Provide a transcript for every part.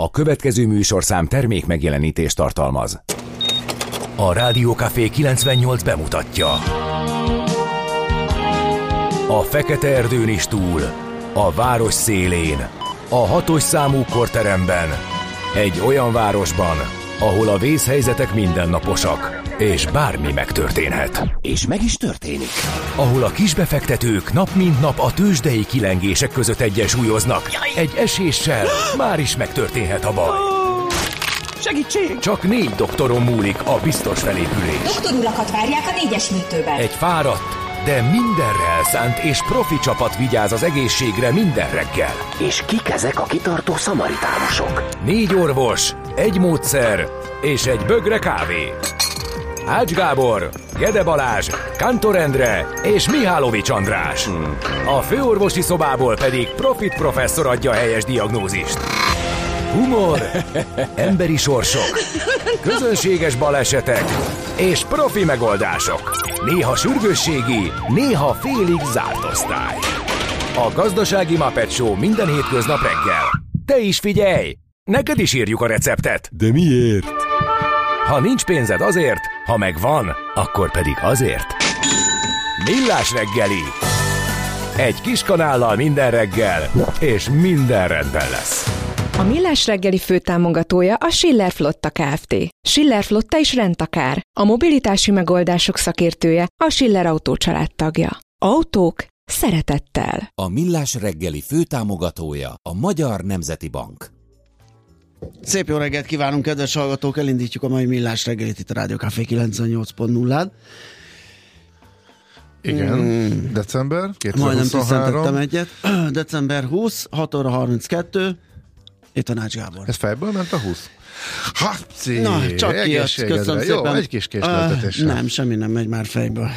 A következő műsorszám termék megjelenítést tartalmaz. A Rádiókafé 98 bemutatja. A Fekete Erdőn is túl, a város szélén, a hatos számú korteremben, egy olyan városban, ahol a vészhelyzetek mindennaposak, és bármi megtörténhet. És meg is történik. Ahol a kisbefektetők nap mint nap a tőzsdei kilengések között egyensúlyoznak, egy eséssel már is megtörténhet a baj. Segítség! Csak négy doktoron múlik a biztos felépülés. Doktor urakat várják a négyes műtőben. Egy fáradt, de mindenre elszánt és profi csapat vigyáz az egészségre minden reggel. És kik ezek a kitartó szamaritánusok? Négy orvos, egy módszer és egy bögre kávé. Ács Gábor, Gede Balázs, Kantor Endre és Mihálovics András. A főorvosi szobából pedig Profit professzor adja helyes diagnózist. Humor, emberi sorsok, közönséges balesetek és profi megoldások. Néha sürgősségi, néha félig zárt osztály. A Gazdasági Muppet Show minden hétköznap reggel. Te is figyelj! Neked is írjuk a receptet! De miért? Ha nincs pénzed azért, ha megvan, akkor pedig azért. Millás reggeli. Egy kis kanállal minden reggel, és minden rendben lesz. A Millás reggeli főtámogatója a Schiller Flotta Kft. Schiller Flotta is rendtakár. A mobilitási megoldások szakértője a Schiller Autó tagja. Autók szeretettel. A Millás reggeli főtámogatója a Magyar Nemzeti Bank. Szép jó reggelt kívánunk, kedves hallgatók! Elindítjuk a mai millás reggelit itt a Rádió Café 98.0-án. Igen, Mm. december Majdnem 2023. tiszteltettem egyet. December 20, 6 óra 32. Itt a Nács Gábor. Ez fejből ment a 20? Hapci! Na, csak egészségedre. köszönöm Jó, szépen. egy kis késleltetéssel. Uh, nem, semmi nem megy már fejből.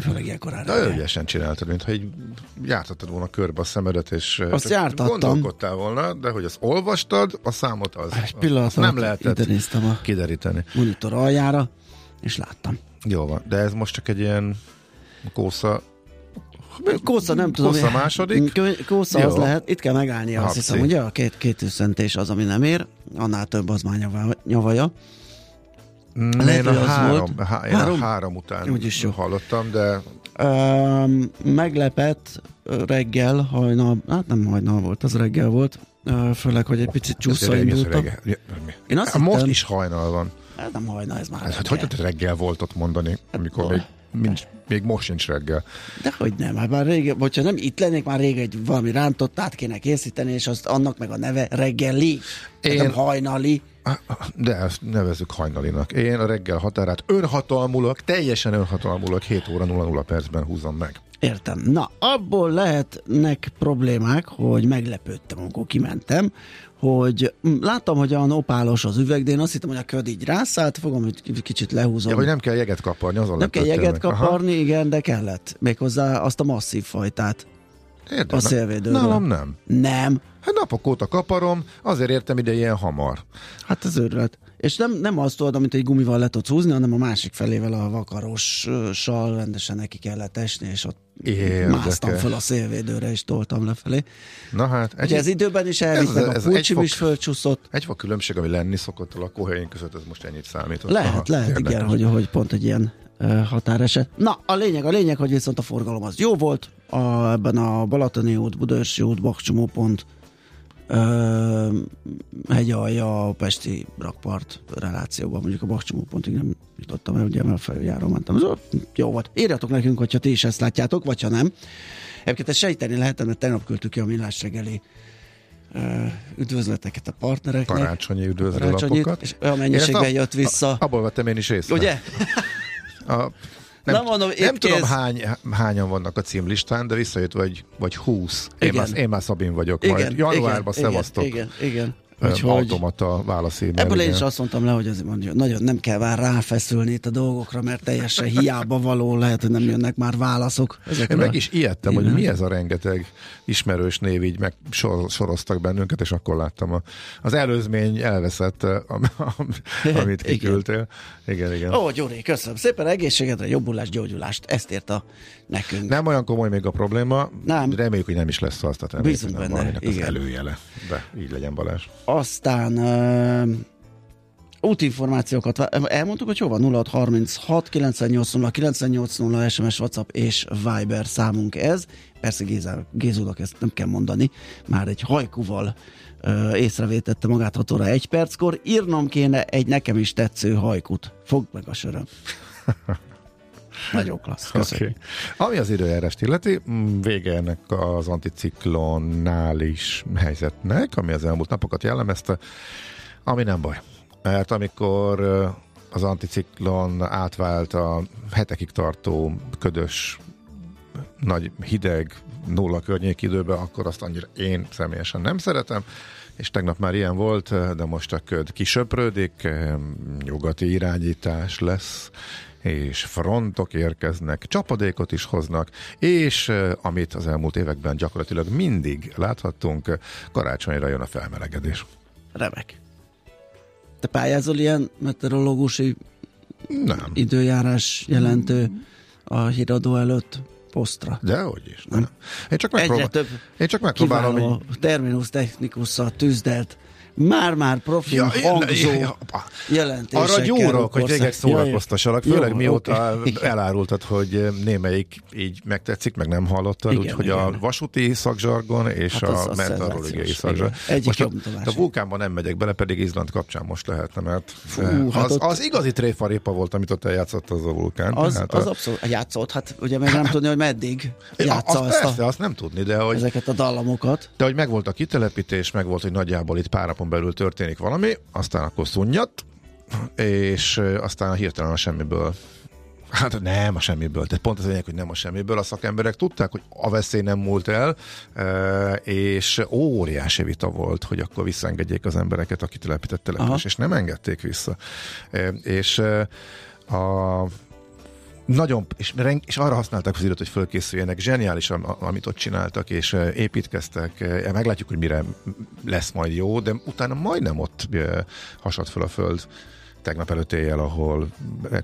Főleg ilyenkor De ügyesen csináltad, mintha így jártattad volna körbe a szemedet, és Azt jártattam. gondolkodtál volna, de hogy azt olvastad, a számot az, Egy pillanat nem lehetett ide néztem a kideríteni. monitor aljára, és láttam. Jó van, de ez most csak egy ilyen kósza, Kósza nem tudom. Kósza második. Kósza az lehet. Itt kell megállni, azt hiszem, ugye? A két, két üszentés az, ami nem ér. Annál több az már nyava- nyavaja. Mm, Lehet, én a három, volt. há, én Három? a három után Úgyis jó. hallottam, de Um, meglepett reggel, hajnal, hát nem hajnal volt, az reggel volt, főleg, hogy egy picit csúszva indultam. Én azt Hát most hittem- is hajnal van. Hát nem hajnal, ez már Hát, reggel. hogy reggel volt ott mondani, amikor még, nincs, még most sincs reggel. De hogy nem, hát már rég, hogyha nem itt lennék, már rég egy valami rántottát kéne készíteni, és azt annak meg a neve reggeli, Én... Én- nem hajnali. De ezt nevezzük hajnalinak. Én a reggel határát önhatalmulak, teljesen önhatalmulak 7 óra 00 percben húzom meg. Értem. Na, abból lehetnek problémák, hogy meglepődtem, amikor kimentem, hogy mm, láttam, hogy olyan opálos az üveg, de én azt hittem, hogy a köd így rászállt, fogom, hogy kicsit lehúzom. Ja, hogy nem kell jeget kaparni, azon nem kell jeget meg. Aha. kaparni, igen, de kellett. Méghozzá azt a masszív fajtát. Értem. a szélvédőről. Nálam nem. Nem. Hát napok óta kaparom, azért értem ide ilyen hamar. Hát ez őrület. És nem, nem azt tudod, amit egy gumival le tudsz húzni, hanem a másik felével a vakarossal rendesen neki kellett esni, és ott Érdekes. másztam föl a szélvédőre, és toltam lefelé. Na hát, Ugye ez időben is elvitt, ez- meg a pulcsim egy is fok. fölcsúszott. egy fok különbség, ami lenni szokott a lakóhelyén között, ez most ennyit számít. Lehet, Aha, lehet, érdekes. igen, hogy, hogy pont egy ilyen uh, határeset. Na, a lényeg, a lényeg, hogy viszont a forgalom az jó volt, a, ebben a Balatoni út, Budaörsi út, Bakcsomó pont, uh, hegyalja, a Pesti rakpart relációban, mondjuk a Bakcsomó pontig nem jutottam el, ugye mert feljáról mentem. Ez jó volt. Írjatok nekünk, hogyha ti is ezt látjátok, vagy ha nem. Egyébként ezt sejteni lehetne, mert tegnap küldtük ki a millás reggeli üdvözleteket a partnereknek. Karácsonyi üdvözlő Karácsonyit, lapokat. és olyan mennyiségben jött vissza. A, abból vettem én is észre. Ugye? A, nem, Na, mondom, nem itt tudom hány, hányan vannak a címlistán, de visszajött vagy, vagy 20. Én Igen. már, én már Szabin vagyok. majd januárban igen, szevasztok. Igen, igen, igen. Úgyhogy Automata válasz e-mail, ebből én igen. is azt mondtam le, hogy ez mondja, nagyon nem kell már ráfeszülni itt a dolgokra, mert teljesen hiába való, lehet, hogy nem jönnek már válaszok. Ezekre Én meg is ijedtem, hogy mi ez a rengeteg ismerős név, így meg sor, soroztak bennünket, és akkor láttam a, az előzmény elveszett, eh, am, am, amit kiküldtél. Igen, igen. Ó, Gyuri, köszönöm szépen, egészségedre, jobbulást, gyógyulást, ezt írta nekünk. Nem olyan komoly még a probléma, Nem. reméljük, hogy nem is lesz az, tehát reméljük, Bízunk benne, az előjele. De így legyen Balázs. Aztán uh, útinformációkat elmondtuk, hogy hova 0636 980 980 SMS, WhatsApp és Viber számunk ez. Persze Géza, Gézónak ezt nem kell mondani, már egy hajkuval uh, észrevétette magát 6 óra 1 perckor. Írnom kéne egy nekem is tetsző hajkut. Fogd meg a söröm. Nagyon klassz. Okay. Ami az időjárást illeti, vége ennek az anticiklonális helyzetnek, ami az elmúlt napokat jellemezte, ami nem baj. Mert amikor az anticiklon átvált a hetekig tartó ködös, nagy hideg, nulla környék időbe, akkor azt annyira én személyesen nem szeretem, és tegnap már ilyen volt, de most a köd kisöprődik, nyugati irányítás lesz, és frontok érkeznek, csapadékot is hoznak, és amit az elmúlt években gyakorlatilag mindig láthattunk, karácsonyra jön a felmelegedés. Remek. Te pályázol ilyen meteorológusi nem. időjárás jelentő a híradó előtt posztra? Dehogy is. Nem. Én csak megpróbál... Egyre több Én csak megpróbálom. Kiváló terminus technikusszal tűzdelt már-már profi ja, hangzó ja, ja, Arra gyúrok, hogy végig szórakoztassalak, főleg jó, mióta okay. elárultad, hogy némelyik így megtetszik, meg nem hallottad, úgyhogy a vasúti szakzsargon és hát a meteorológiai szakzsargon. Most a, a vulkánban nem megyek bele, pedig Izland kapcsán most lehetne, mert Fú, eh, hát az, ott... az igazi tréfarépa volt, amit ott eljátszott az a vulkán. Az, hát az a... abszolút játszott, hát ugye meg nem tudni, hogy meddig játsza azt, persze, a... azt nem tudni, de hogy... Ezeket a dallamokat. De hogy megvolt a kitelepítés, megvolt, hogy nagyjából itt pár napon belül történik valami, aztán akkor szunnyat, és aztán hirtelen a semmiből Hát nem a semmiből, tehát pont az lényeg, hogy nem a semmiből. A szakemberek tudták, hogy a veszély nem múlt el, és óriási vita volt, hogy akkor visszaengedjék az embereket, akit telepített település, és nem engedték vissza. És a nagyon, és, és arra használták az időt, hogy fölkészüljenek. Zseniális, amit ott csináltak, és építkeztek. Meglátjuk, hogy mire lesz majd jó, de utána majdnem ott hasad föl a föld tegnap előtt éjjel, ahol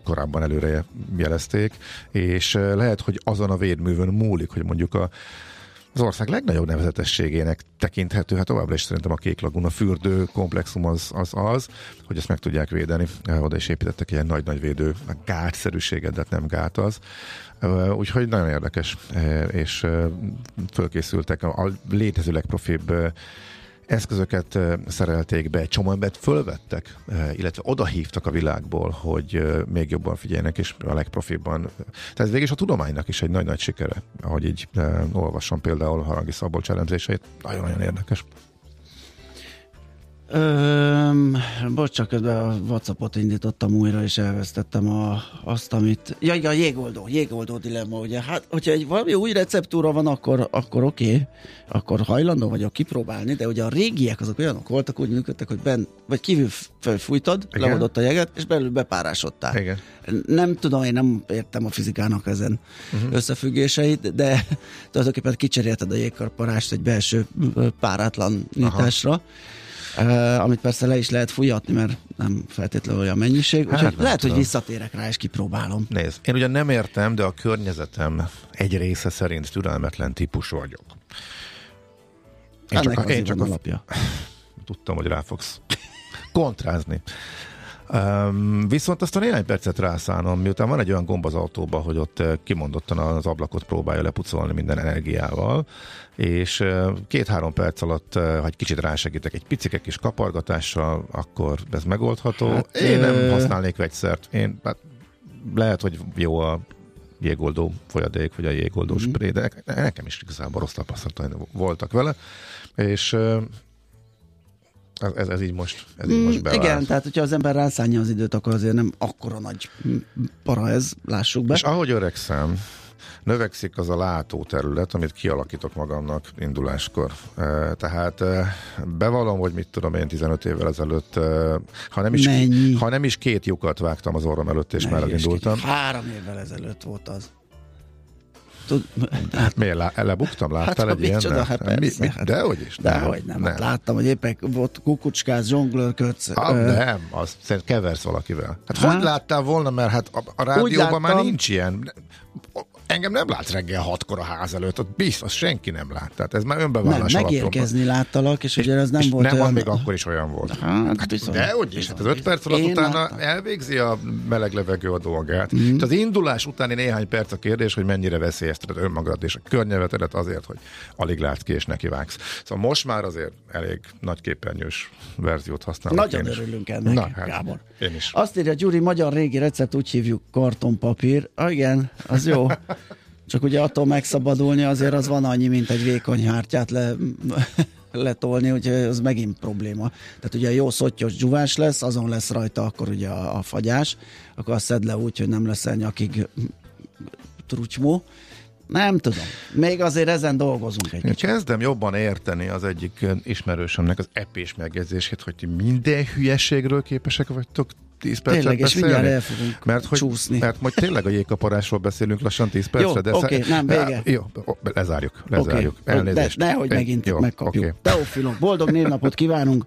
korábban előre jelezték, és lehet, hogy azon a védművön múlik, hogy mondjuk a az ország legnagyobb nevezetességének tekinthető, hát továbbra is szerintem a Kék Laguna fürdő komplexum az az, az hogy ezt meg tudják védeni. Oda is építettek ilyen nagy-nagy védő gátszerűséget, de hát nem gát az. Úgyhogy nagyon érdekes, és fölkészültek a létező legprofibb eszközöket szerelték be, csomó embert fölvettek, illetve odahívtak a világból, hogy még jobban figyeljenek, és a legprofibban. Tehát végig a tudománynak is egy nagy-nagy sikere, ahogy így olvasom például Harangi Szabolcs elemzéseit. Nagyon-nagyon érdekes. Öm, bocs, csak közben a Whatsappot indítottam újra, és elvesztettem a, azt, amit... Ja, igen, a jégoldó, jégoldó dilemma, ugye. Hát, hogyha egy valami új receptúra van, akkor, akkor oké, okay, akkor hajlandó vagyok kipróbálni, de ugye a régiek azok olyanok voltak, úgy működtek, hogy ben, vagy kívül felfújtad, leoldott a jeget, és belül bepárásodtál. Igen. Nem tudom, én nem értem a fizikának ezen uh-huh. összefüggéseit, de tulajdonképpen kicserélted a jégkarparást egy belső párátlan nyitásra. Aha Uh, amit persze le is lehet fújatni, mert nem feltétlenül olyan mennyiség. Hát, Úgyhogy lehet, tudom. hogy visszatérek rá, és kipróbálom. Nézd, én ugyan nem értem, de a környezetem egy része szerint türelmetlen típus vagyok. Én Ennek csak, a, én csak alapja. Tudtam, hogy rá fogsz kontrázni. Um, viszont azt a néhány percet rászánom, miután van egy olyan gomb az autóban, hogy ott kimondottan az ablakot próbálja lepucolni minden energiával, és két-három perc alatt, ha egy kicsit rásegítek egy picike kis kapargatással, akkor ez megoldható. Hát, Én nem használnék vegyszert. Én, hát, lehet, hogy jó a jégoldó folyadék, vagy a jégoldó mm. spré, de nekem is igazából rossz tapasztalatai voltak vele, és ez, ez, ez így most, ez így most mm, bevált. Igen, tehát hogyha az ember rászánja az időt, akkor azért nem akkora nagy para ez, lássuk be. És ahogy öregszem, növekszik az a látóterület, amit kialakítok magamnak induláskor. Tehát bevallom, hogy mit tudom én 15 évvel ezelőtt, ha nem is, ha nem is két lyukat vágtam az orrom előtt, és Mennyi már elindultam. Három évvel ezelőtt volt az. Tud, hát miért? Lá, lebuktam? Láttál hát, egy ilyen? Hát persze, mi, mi, hát, dehogy is. Dehogy nem. nem. Hát láttam, hogy éppen ott kukucskás, zsonglőrködsz. Ah, ö... Nem, azt szerint keversz valakivel. Hát, hát hogy láttál volna, mert hát a, a rádióban már nincs ilyen. Engem nem látsz reggel hatkor a ház előtt, ott biztos senki nem lát. Tehát ez már Nem, önbevallás alapján. megérkezni láttalak, és, ugye ez nem és volt nem olyan... még akkor is olyan volt. Hát, bizony, De hogy is, hát az öt perc alatt utána láttam. elvégzi a meleg levegő a dolgát. Mm. az indulás utáni néhány perc a kérdés, hogy mennyire veszélyezteted önmagad és a környevetedet azért, hogy alig látsz ki és nekivágsz. Szóval most már azért elég nagy képernyős verziót használok Nagyon örülünk ennek, Na, hát, Gábor. Én is. Azt írja Gyuri, magyar régi recept, úgy hívjuk kartonpapír. Ah, igen, az jó. Csak ugye attól megszabadulni azért az van annyi, mint egy vékony hártyát le, letolni, úgyhogy az megint probléma. Tehát ugye jó szottyos dzsuvás lesz, azon lesz rajta akkor ugye a, a fagyás, akkor azt szed le úgy, hogy nem leszel nyakig trucsmó. Nem tudom. Még azért ezen dolgozunk egy kicsit. kezdem jobban érteni az egyik ismerősömnek az epés megjegyzését, hogy ti minden hülyeségről képesek vagytok 10 percet Tényleg, és beszélni. mindjárt el fogunk mert hogy, csúszni. Mert majd tényleg a jégkaparásról beszélünk lassan 10 percre. de oké, sze- nem, vége. Jó, lezárjuk, lezárjuk. Oké, Elnézést. De, nehogy megint jó, megkapjuk. oké. Teofilok, boldog névnapot kívánunk,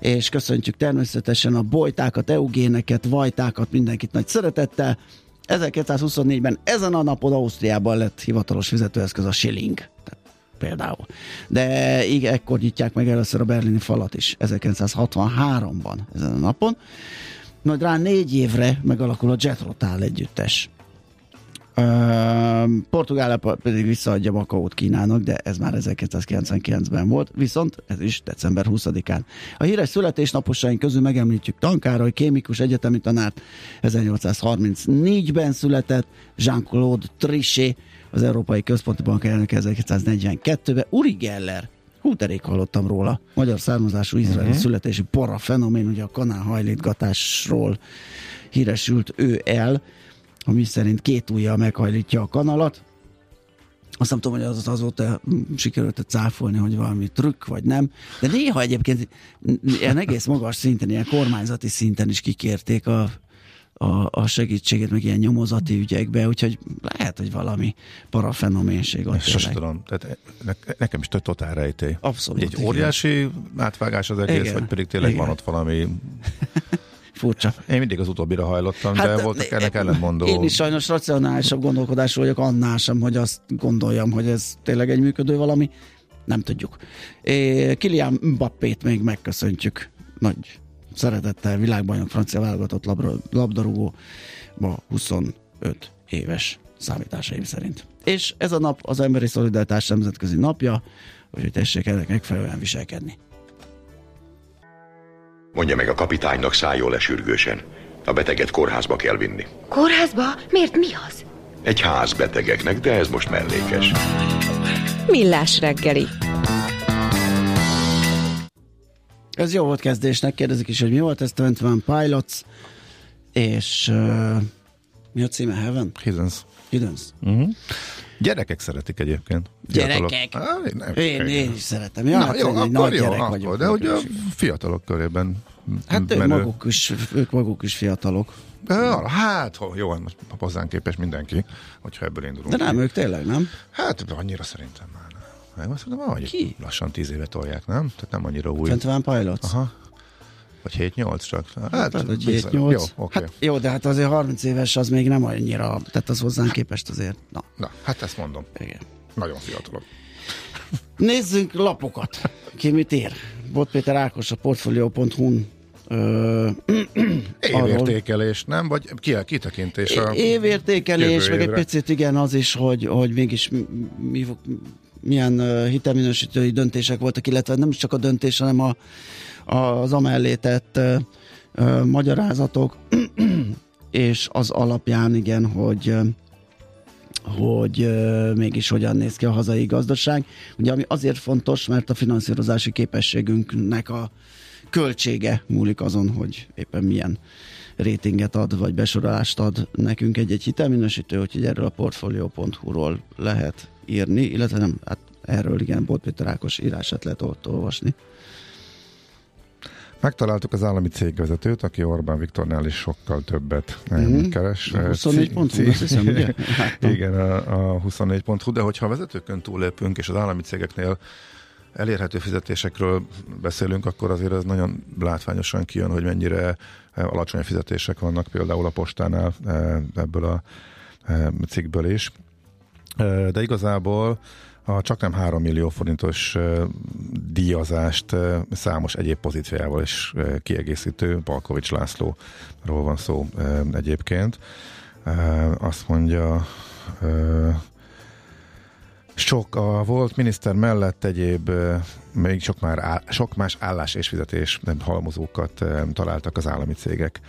és köszöntjük természetesen a bojtákat, eugéneket, vajtákat, mindenkit nagy szeretettel. 1924-ben ezen a napon Ausztriában lett hivatalos fizetőeszköz a shilling. Tehát Például. De igen, ekkor nyitják meg először a berlini falat is, 1963-ban ezen a napon. Majd rá négy évre megalakul a Jet Rotal együttes. Uh, Portugália pedig visszaadja Makaót Kínának, de ez már 1999-ben volt, viszont ez is december 20-án. A híres születésnaposaink közül megemlítjük Tankároly, kémikus egyetemi tanárt, 1834-ben született, Jean-Claude Trichet, az Európai Központi Bank elnöke 1942-ben, Uri Geller, hú, derék hallottam róla, magyar származású izraeli uh-huh. születési para fenomén, ugye a kanálhajlítgatásról híresült ő el, ami szerint két ujjal meghajlítja a kanalat. Azt nem tudom, hogy az azóta sikerült cáfolni, hogy valami trükk, vagy nem. De néha egyébként ilyen egész magas szinten, ilyen kormányzati szinten is kikérték a, a, a segítséget, meg ilyen nyomozati ügyekbe, úgyhogy lehet, hogy valami parafenoménség ott Sose tudom, tehát ne, nekem is totál rejtély. Abszolút, Egy igen. óriási átvágás az egész, Igen, vagy pedig tényleg igen. van ott valami... Furcsa. Én mindig az utóbbira hajlottam, de voltak ennek ellenmondó... Én is sajnos racionálisabb gondolkodású vagyok annál sem, hogy azt gondoljam, hogy ez tényleg egy működő valami. Nem tudjuk. É, Kilian Mbappét még megköszöntjük. Nagy szeretettel világbajnok francia válogatott labdarúgó ma 25 éves számításaim szerint. És ez a nap az Emberi Szolidaritás Nemzetközi Napja, úgyhogy tessék ennek megfelelően viselkedni. Mondja meg a kapitánynak szálljon le sürgősen. A beteget kórházba kell vinni. Kórházba? Miért mi az? Egy ház betegeknek, de ez most mellékes. Millás reggeli. Ez jó volt kezdésnek, kérdezik is, hogy mi volt ez, 21 Pilots, és uh, mi a címe? Heaven? Hiddens. Hiddens. Uh-huh. Gyerekek szeretik egyébként. Fiatalok. Gyerekek? Á, nem, Én, én is szeretem. Ja, Na, hát jó, én akkor nagy jó, gyerek akkor, vagyok. de hogy a fiatalok körében Hát ők menő. maguk, is, ők maguk is fiatalok. Ja, hát, jó, most hozzánk képes mindenki, hogyha ebből indulunk. De nem, ki. ők tényleg, nem? Hát annyira szerintem már nem. Nem, azt mondom, hogy Ki? lassan tíz éve tolják, nem? Tehát nem annyira új. 21 Pilots? Aha. Vagy 7-8 csak. Hát, Hát, hogy bizony. 7-8. Jó, oké. Hát, jó, de hát azért 30 éves az még nem annyira, tehát az hozzánk képest azért. Na, Na, hát ezt mondom. igen. Nagyon fiatalok. Nézzünk lapokat. Ki mit ír? Bot Péter Ákos a Portfolio.hu-n ö, arról- Évértékelés, nem? Vagy ki a kitekintés a évértékelés, meg egy picit igen az is, hogy, hogy mégis mi, mi, milyen hitelminősítői döntések voltak, illetve nem csak a döntés, hanem a, a, az amellé tett uh, magyarázatok, és az alapján igen, hogy hogy mégis hogyan néz ki a hazai gazdaság. Ugye ami azért fontos, mert a finanszírozási képességünknek a költsége múlik azon, hogy éppen milyen rétinget ad, vagy besorolást ad nekünk egy-egy hitelminősítő, úgyhogy erről a portfolio.hu-ról lehet írni, illetve nem, hát erről igen, Bot Péter Ákos írását lehet ott olvasni. Megtaláltuk az állami cégvezetőt, aki Orbán Viktornál is sokkal többet Mhm. mm-hmm. keres. A 24 Ci- pont, azt hiszem, ugye? Láttam. Igen, a, a 24.hu, de hogyha a vezetőkön túlépünk, és az állami cégeknél elérhető fizetésekről beszélünk, akkor azért ez nagyon látványosan kijön, hogy mennyire eh, alacsony fizetések vannak például a postánál eh, ebből a eh, cikkből is. De igazából a csak nem 3 millió forintos díjazást számos egyéb pozíciójával is kiegészítő Balkovics Lászlóról van szó egyébként. Azt mondja, sok a volt miniszter mellett egyéb még sok, már á, sok más állás és fizetés nem, halmozókat találtak az állami cégek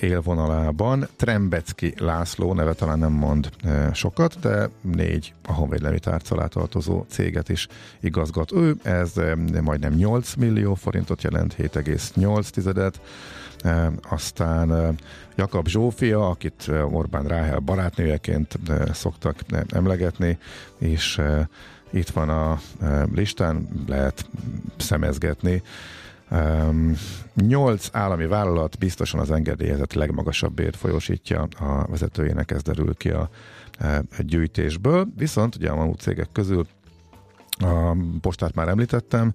élvonalában. Trembecki László neve talán nem mond sokat, de négy a Honvédelmi Tárca alá tartozó céget is igazgat ő. Ez majdnem 8 millió forintot jelent, 7,8 tizedet. E, aztán Jakab Zsófia, akit Orbán Ráhel barátnőjeként szoktak emlegetni, és itt van a listán, lehet szemezgetni. Um, nyolc állami vállalat biztosan az engedélyezett legmagasabb bért folyosítja a vezetőjének, ez derül ki a, e, a gyűjtésből. Viszont ugye a mamut cégek közül a postát már említettem,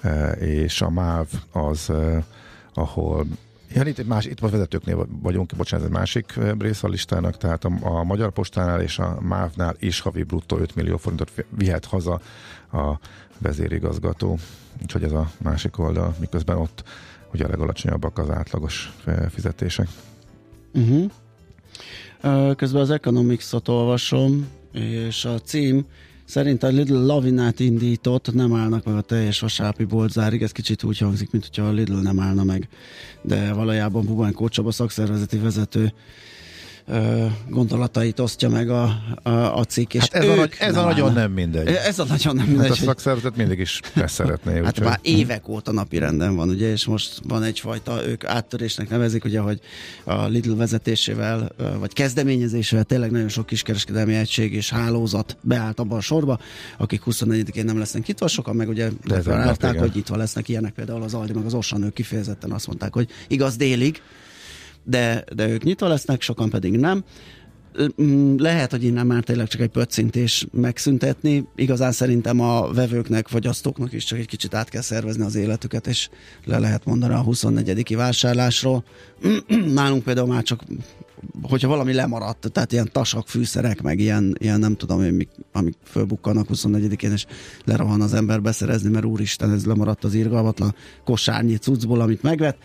e, és a MÁV az, e, ahol Ja, itt, más, itt a vezetőknél vagyunk, bocsánat, egy másik eh, rész a listának, tehát a, a Magyar Postánál és a MÁV-nál is havi bruttó 5 millió forintot vihet haza a vezérigazgató. Úgyhogy ez a másik oldal, miközben ott ugye a legalacsonyabbak az átlagos fizetések. Uh-huh. Közben az Economics-ot olvasom, és a cím szerint a Lidl lavinát indított, nem állnak meg a teljes vasápi boltzárig. Ez kicsit úgy hangzik, mint hogyha a Lidl nem állna meg. De valójában Bubán Kócsaba szakszervezeti vezető gondolatait osztja meg a, a, a cikk. És hát ez, a, ez a nagyon nem mindegy. Ez a nagyon nem mindegy. Hát a szakszervezet mindig is ezt szeretné. Hát már évek óta napi renden van, ugye, és most van egyfajta, ők áttörésnek nevezik, ugye, hogy a Lidl vezetésével, vagy kezdeményezésével tényleg nagyon sok kiskereskedelmi egység és hálózat beállt abban a sorba, akik 24-én nem lesznek nyitva, sokan meg ugye deklarálták, hogy nyitva lesznek ilyenek, például az Aldi, meg az Ossan, ők kifejezetten azt mondták, hogy igaz délig, de, de ők nyitva lesznek, sokan pedig nem. Lehet, hogy innen már tényleg csak egy pöccintés megszüntetni. Igazán szerintem a vevőknek, fogyasztóknak is csak egy kicsit át kell szervezni az életüket, és le lehet mondani a 24. vásárlásról. Nálunk például már csak hogyha valami lemaradt, tehát ilyen tasak, fűszerek, meg ilyen, ilyen nem tudom én, mik, amik fölbukkanak 24-én, és lerohan az ember beszerezni, mert úristen, ez lemaradt az irgalmatlan kosárnyi cuccból, amit megvett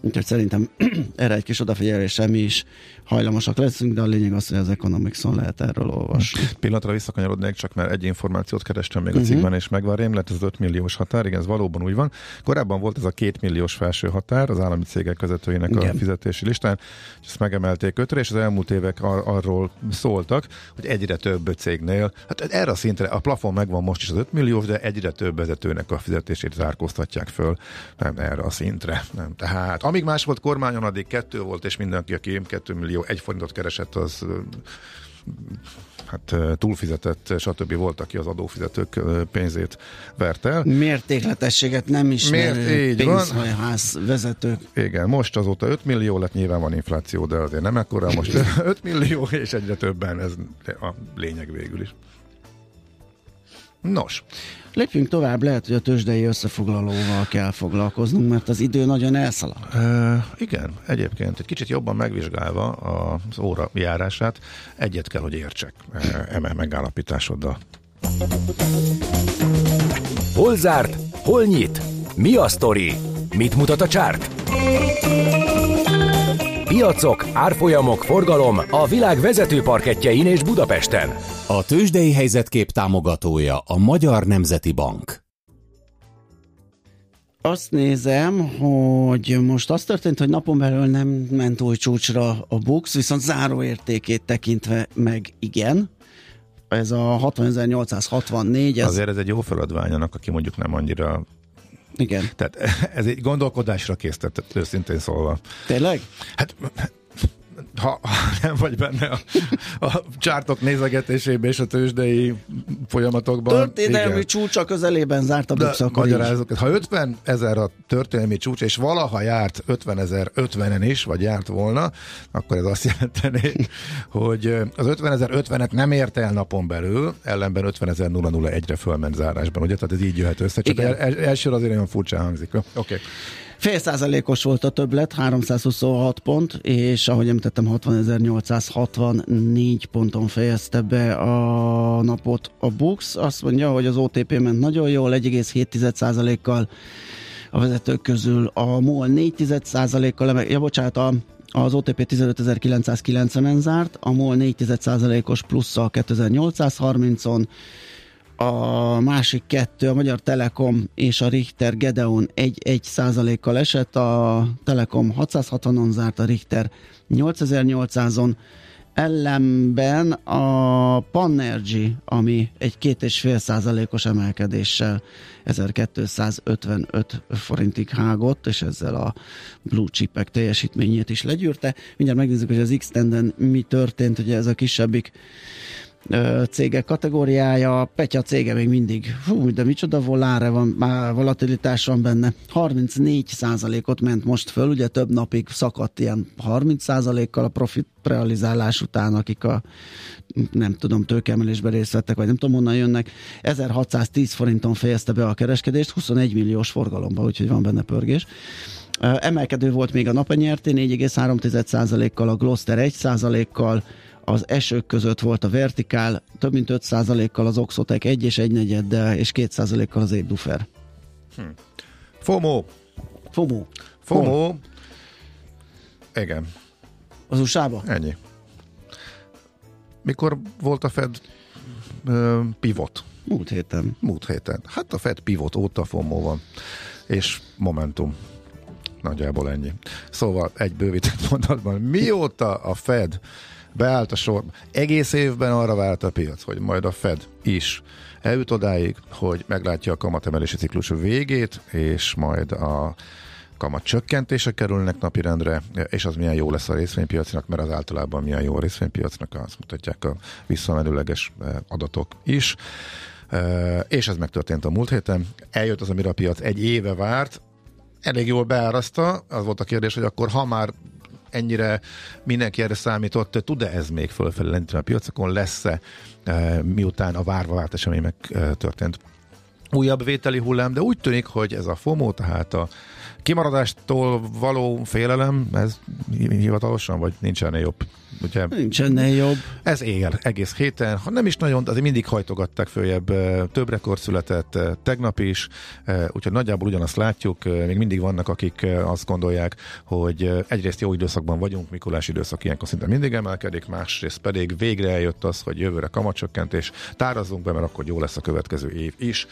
Úgyhogy szerintem erre egy kis odafigyeléssel mi is hajlamosak leszünk, de a lényeg az, hogy az Economics-on lehet erről olvasni. Pillanatra visszakanyarodnék, csak mert egy információt kerestem még uh-huh. a mhm. cikkben, és megvan rém, lett az 5 milliós határ, igen, ez valóban úgy van. Korábban volt ez a 2 milliós felső határ az állami cégek vezetőinek igen. a fizetési listán, és ezt megemelték 5 és az elmúlt évek ar- arról szóltak, hogy egyre több cégnél, hát erre a szintre, a plafon megvan most is az 5 milliós, de egyre több vezetőnek a fizetését zárkóztatják föl nem, erre a szintre. Nem. Tehát amíg más volt kormányon, addig kettő volt, és mindenki, aki 2 millió egy forintot keresett, az hát túlfizetett, stb. volt, aki az adófizetők pénzét vert el. Mértékletességet nem ismerő pénzhajház vezetők. Igen, most azóta 5 millió lett, nyilván van infláció, de azért nem ekkora, most 5 millió, és egyre többen, ez a lényeg végül is. Nos. Lépjünk tovább, lehet, hogy a tőzsdei összefoglalóval kell foglalkoznunk, mert az idő nagyon elszalad. Uh, igen, egyébként egy kicsit jobban megvizsgálva az óra járását, egyet kell, hogy értsek eme megállapításoddal. Hol zárt? Hol nyit? Mi a sztori? Mit mutat a csárt? Piacok, árfolyamok, forgalom a világ vezető parketjein és Budapesten. A tőzsdei helyzetkép támogatója a Magyar Nemzeti Bank. Azt nézem, hogy most az történt, hogy napon belül nem ment új csúcsra a BUX, viszont záróértékét tekintve meg igen. Ez a 60.864. Ez... Azért ez egy jó feladvány annak, aki mondjuk nem annyira igen. Tehát ez egy gondolkodásra készített, őszintén szólva. Tényleg? Hát ha, ha nem vagy benne a, a csártok nézegetésében és a tőzsdei folyamatokban. Történelmi igen. csúcsa közelében zárt a BUX, magyarázok, Ha 50 ezer a történelmi csúcs, és valaha járt 50 ezer 50-en is, vagy járt volna, akkor ez azt jelenteni, hogy az 50 ezer 50-et nem ért el napon belül, ellenben 50 ezer 001-re fölment zárásban, ugye? Tehát ez így jöhet össze, csak el, el, első azért olyan furcsa hangzik. Oké. Okay. Fél százalékos volt a többlet, 326 pont, és ahogy említettem, 60.864 ponton fejezte be a napot a Bux. Azt mondja, hogy az OTP ment nagyon jól, 1,7 százalékkal a vezetők közül a MOL 4 százalékkal, ja bocsánat, a az OTP 15.990-en zárt, a MOL 4 os plusszal 2830-on, a másik kettő, a Magyar Telekom és a Richter Gedeon 1-1 százalékkal esett, a Telekom 660-on zárt, a Richter 8800-on, ellenben a Panergy, ami egy két és fél százalékos emelkedéssel 1255 forintig hágott, és ezzel a blue chipek teljesítményét is legyűrte. Mindjárt megnézzük, hogy az x mi történt, ugye ez a kisebbik cégek kategóriája. Petya cége még mindig, fú, de micsoda volára van, már volatilitás van benne. 34 ot ment most föl, ugye több napig szakadt ilyen 30 kal a profit realizálás után, akik a nem tudom, tőkeemelésben részt vettek, vagy nem tudom, honnan jönnek. 1610 forinton fejezte be a kereskedést, 21 milliós forgalomba, úgyhogy van benne pörgés. Emelkedő volt még a napenyerté, 4,3%-kal, a Gloster 1%-kal, az esők között volt a vertikál, több mint 5%-kal az Oxotec 1 és 1 negyeddel, és 2%-kal az Ébdufer. Hm. FOMO. FOMO. FOMO. Igen. Az usa Ennyi. Mikor volt a Fed uh, pivot? Múlt héten. Múlt héten. Hát a Fed pivot óta FOMO van. És Momentum. Nagyjából ennyi. Szóval egy bővített mondatban. Mióta a Fed beállt a sor. Egész évben arra vált a piac, hogy majd a Fed is eljut odáig, hogy meglátja a kamatemelési ciklus végét, és majd a kamat csökkentése kerülnek napirendre, és az milyen jó lesz a részvénypiacnak, mert az általában milyen jó a részvénypiacnak, azt mutatják a visszamenőleges eh, adatok is. Eh, és ez megtörtént a múlt héten. Eljött az, amire a piac egy éve várt, elég jól beáraszta, az volt a kérdés, hogy akkor ha már ennyire mindenki erre számított, tud-e ez még fölfelé lenteni a piacokon, lesz-e e, miután a várva várt esemény meg e, történt újabb vételi hullám, de úgy tűnik, hogy ez a FOMO, tehát a kimaradástól való félelem, ez hivatalosan, vagy nincs ennél jobb? Ugye, nincs ennél jobb. Ez él egész héten, ha nem is nagyon, azért mindig hajtogatták följebb, több rekord született tegnap is, úgyhogy nagyjából ugyanazt látjuk, még mindig vannak, akik azt gondolják, hogy egyrészt jó időszakban vagyunk, Mikulás időszak ilyenkor szinte mindig emelkedik, másrészt pedig végre eljött az, hogy jövőre kamacsökkentés, tárazzunk be, mert akkor jó lesz a következő év is.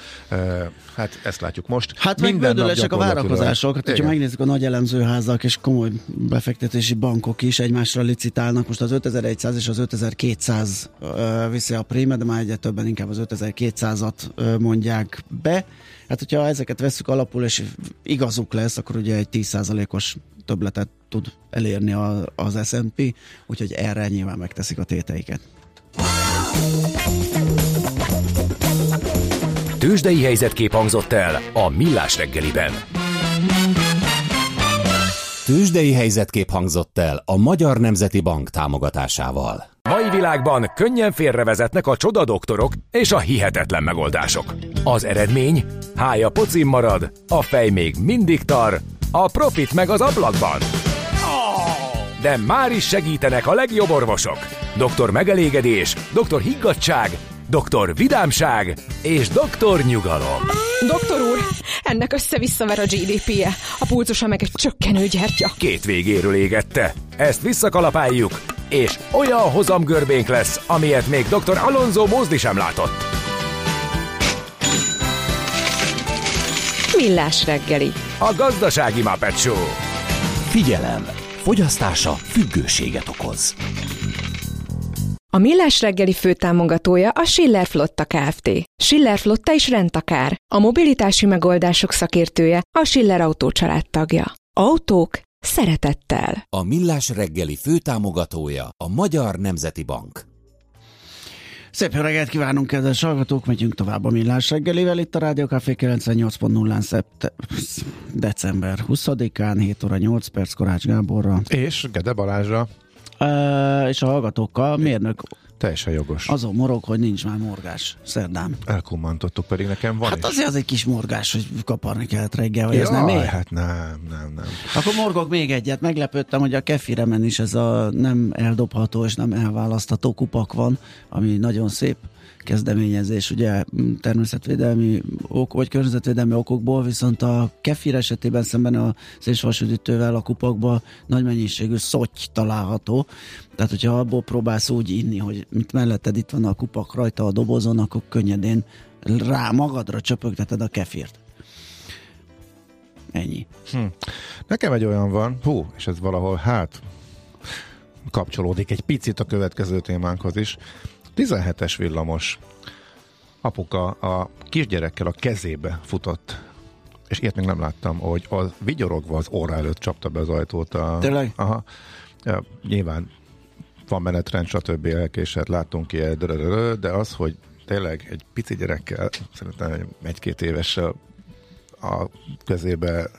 Hát ezt látjuk most. Hát Minden meg a várakozások, hát hogyha megnézzük a nagy elemzőházak és komoly befektetési bankok is egymásra licitálnak, most az 5100 és az 5200 uh, viszi a prémet, de már egyre többen inkább az 5200-at uh, mondják be. Hát, hogyha ezeket veszük alapul, és igazuk lesz, akkor ugye egy 10%-os többletet tud elérni a, az S&P, úgyhogy erre nyilván megteszik a téteiket. Tőzsdei helyzetkép hangzott el a Millás reggeliben. Tőzsdei helyzetkép hangzott el a Magyar Nemzeti Bank támogatásával. Mai világban könnyen félrevezetnek a csoda doktorok és a hihetetlen megoldások. Az eredmény? Hája pocim marad, a fej még mindig tar, a profit meg az ablakban. De már is segítenek a legjobb orvosok. Doktor megelégedés, doktor higgadság, doktor vidámság és doktor nyugalom. Doktor úr, ennek össze-visszaver a GDP-je, a pulcosa meg egy csökkenő gyertya. Két végéről égette. Ezt visszakalapáljuk, és olyan hozamgörbénk lesz, amilyet még dr. Alonso Mózdi sem látott. Millás reggeli. A gazdasági Muppet Show. Figyelem! Fogyasztása függőséget okoz. A Millás reggeli főtámogatója a Schiller Flotta Kft. Schiller Flotta is rendtakár. A mobilitási megoldások szakértője a Schiller Autó tagja. Autók szeretettel. A Millás reggeli főtámogatója a Magyar Nemzeti Bank. Szép jó reggelt kívánunk, kedves hallgatók! Megyünk tovább a Millás reggelivel itt a Rádió Café 98.0-án szept- december 20-án, 7 óra 8 perc Korács Gáborra. És Gede Balázsra. Uh, és a hallgatókkal mérnök Teljesen jogos. Azon morog, hogy nincs már morgás szerdán. Elkummantottuk, pedig nekem van Hát is. azért az egy kis morgás, hogy kaparni kellett reggel, vagy ez nem ér? hát nem, nem, nem. Akkor morgok még egyet. Meglepődtem, hogy a kefiremen is ez a nem eldobható és nem elválasztható kupak van, ami nagyon szép kezdeményezés, ugye természetvédelmi ok, vagy környezetvédelmi okokból, viszont a kefir esetében szemben a szélsvasüdítővel a kupakban nagy mennyiségű szotty található, tehát hogyha abból próbálsz úgy inni, hogy mint melletted itt van a kupak rajta a dobozon, akkor könnyedén rá magadra csöpögteted a kefirt. Ennyi. Nekem egy olyan van, hú, és ez valahol hát kapcsolódik egy picit a következő témánkhoz is. 17-es villamos apuka a kisgyerekkel a kezébe futott és ilyet még nem láttam, hogy az vigyorogva az óra előtt csapta be az ajtót. A, Tényleg? Aha. Ja, nyilván van menetrend, stb. elkésett, láttunk ilyet, de az, hogy tényleg egy pici gyerekkel, szerintem egy-két évessel a kezébe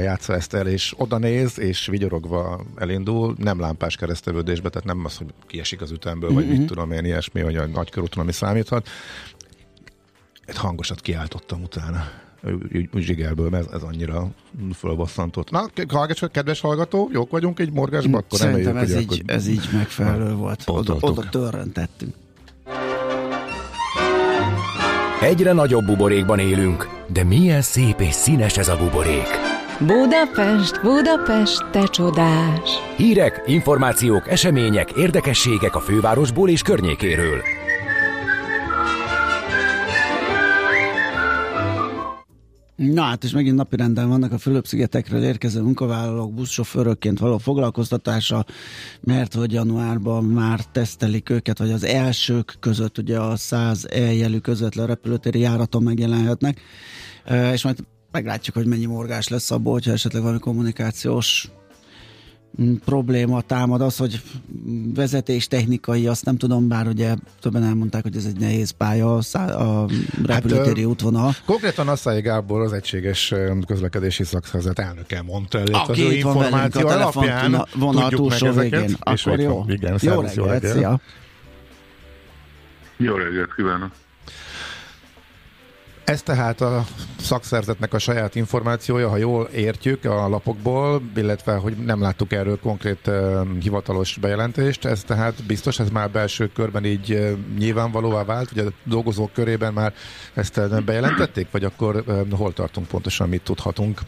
játsza ezt el, és oda néz, és vigyorogva elindul, nem lámpás keresztevődésbe, tehát nem az, hogy kiesik az ütemből, vagy mit tudom én, ilyesmi, hogy a nagykörúton, ami számíthat. Egy hangosat kiáltottam utána zsigerből, mert ez, ez annyira fölbosszantott. Na, hallgass, kedves hallgató, jók vagyunk egy morgásban, akkor Szerintem reméljük, ez hogy így, akkor... ez így megfelelő volt. Oda, oda törrentettünk. Egyre nagyobb buborékban élünk, de milyen szép és színes ez a buborék. Budapest, Budapest, te csodás! Hírek, információk, események, érdekességek a fővárosból és környékéről. Na hát, és megint napirenden vannak a Fülöp-szigetekről érkező munkavállalók buszsofőrökként való foglalkoztatása, mert hogy januárban már tesztelik őket, vagy az elsők között, ugye a 100 eljelű közvetlen repülőtéri járaton megjelenhetnek, és majd meglátjuk, hogy mennyi morgás lesz abból, hogyha esetleg valami kommunikációs mm, probléma támad az, hogy vezetés technikai, azt nem tudom, bár ugye többen elmondták, hogy ez egy nehéz pálya, a a repülőtéri ö, útvonal. Konkrétan Asszai Gábor az egységes közlekedési szakszervezet elnöke mondta el itt az Aki ő itt van velünk a információ alapján. telefon vonal túlsó végén. Akkor jó. van. Igen, jó szervusz, jó reggelt, reggelt. szia. Jó reggelt kívánok! Ez tehát a szakszerzetnek a saját információja, ha jól értjük a lapokból, illetve hogy nem láttuk erről konkrét hivatalos bejelentést, ez tehát biztos, ez már belső körben így nyilvánvalóvá vált, hogy a dolgozók körében már ezt bejelentették, vagy akkor hol tartunk pontosan, mit tudhatunk?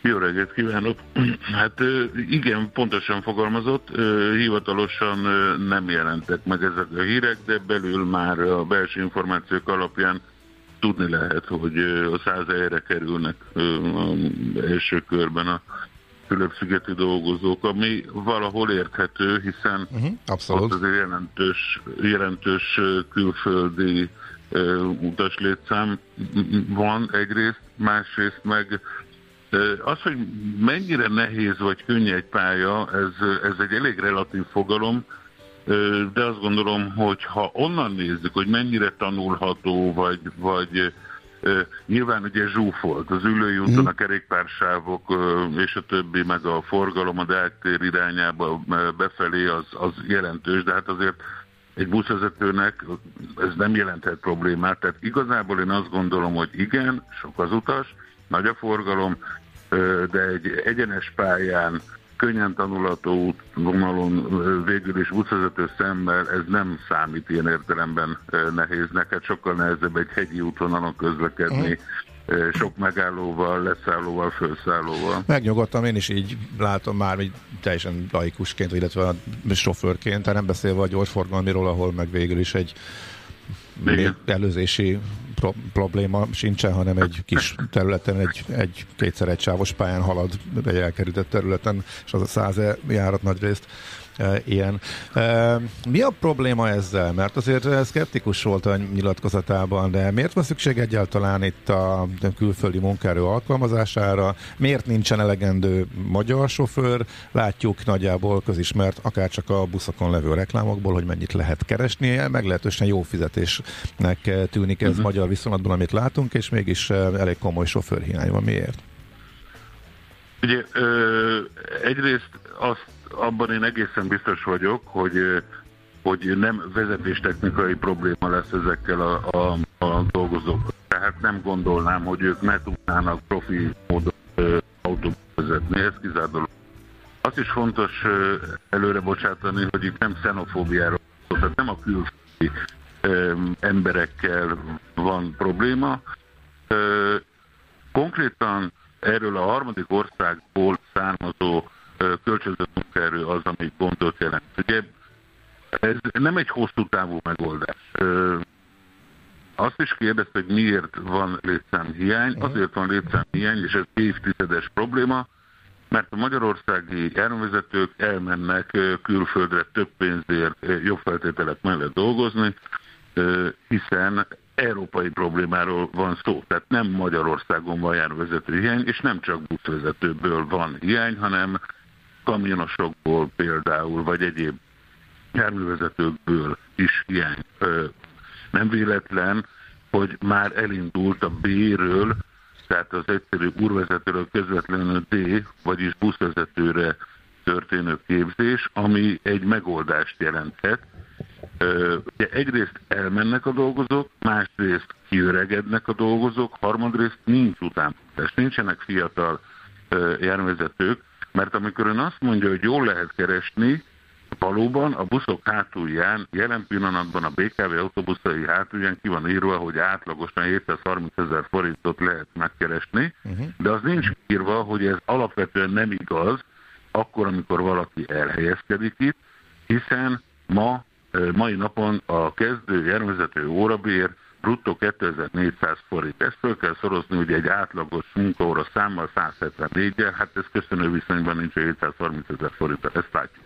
Jó reggelt kívánok! Hát igen, pontosan fogalmazott, hivatalosan nem jelentek meg ezek a hírek, de belül már a belső információk alapján tudni lehet, hogy a száz helyre kerülnek első körben a Fülöp-szigeti dolgozók, ami valahol érthető, hiszen Uh-huh, ott azért jelentős, jelentős külföldi utaslétszám van egyrészt, másrészt meg az, hogy mennyire nehéz vagy könnyű egy pálya, ez, ez egy elég relatív fogalom, de azt gondolom, hogy ha onnan nézzük, hogy mennyire tanulható, vagy, vagy nyilván ugye zsúfolt, az ülői úton a kerékpársávok és a többi, meg a forgalom a Deák irányába befelé az, az jelentős, de hát azért egy buszvezetőnek ez nem jelenthet problémát. Tehát igazából én azt gondolom, hogy igen, sok az utas, nagy a forgalom, de egy egyenes pályán, könnyen tanulható útvonalon végül is buszvezető szemmel ez nem számít ilyen értelemben ö, nehéznek. Hát sokkal nehezebb egy hegyi útvonalon közlekedni, ö, sok megállóval, leszállóval, felszállóval. Megnyugodtam, én is így látom már, hogy teljesen laikusként, illetve a sofőrként, tehát nem beszélve a gyorsforgalmiról, ahol meg végül is egy Igen. előzési pro- probléma sincsen, hanem egy kis területen, egy, egy kétszer egy sávos pályán halad egy elkerített területen, és az a száz járat nagy részt ilyen. Mi a probléma ezzel? Mert azért szkeptikus volt a nyilatkozatában, de miért van szükség egyáltalán itt a külföldi munkaerő alkalmazására? Miért nincsen elegendő magyar sofőr? Látjuk nagyjából közismert, akár csak a buszokon levő reklámokból, hogy mennyit lehet keresni. Meglehetősen jó fizetésnek tűnik ez uh-huh. magyar viszonylatban, amit látunk, és mégis elég komoly sofőrhiány van. Miért? Ugye ö, egyrészt azt, abban én egészen biztos vagyok, hogy hogy nem vezetéstechnikai probléma lesz ezekkel a, a, a dolgozókkal. Tehát nem gondolnám, hogy ők ne tudnának profi módon autót vezetni, ez kizárt dolog. Azt is fontos előre bocsátani, hogy itt nem xenofóbiáról, tehát nem a külföldi emberekkel van probléma. Konkrétan erről a harmadik országból származó kölcsönzött munkaerő az, ami gondot jelent. Ugye ez nem egy hosszú távú megoldás. Azt is kérdezte, hogy miért van létszámhiány. Mhm. Azért van létszámhiány, és ez évtizedes probléma, mert a magyarországi járművezetők elmennek külföldre több pénzért, jobb feltételek mellett dolgozni, hiszen európai problémáról van szó. Tehát nem Magyarországon van járművezető hiány, és nem csak buszvezetőből van hiány, hanem kamionosokból például, vagy egyéb járművezetőkből is hiány. Nem véletlen, hogy már elindult a B-ről, tehát az egyszerű úrvezetőről közvetlenül D, vagyis buszvezetőre történő képzés, ami egy megoldást jelenthet. Ugye egyrészt elmennek a dolgozók, másrészt kiöregednek a dolgozók, harmadrészt nincs utánpótlás, nincsenek fiatal járművezetők, mert amikor ön azt mondja, hogy jól lehet keresni, Valóban a buszok hátulján, jelen pillanatban a BKV autóbuszai hátulján ki van írva, hogy átlagosan 730 ezer forintot lehet megkeresni, uh-huh. de az nincs írva, hogy ez alapvetően nem igaz, akkor, amikor valaki elhelyezkedik itt, hiszen ma, mai napon a kezdő járművezető órabér bruttó 2400 forint. Ezt föl kell szorozni ugye egy átlagos munkaóra számmal 174-el, hát ez köszönő viszonyban nincs 730 ezer forint, ezt látjuk.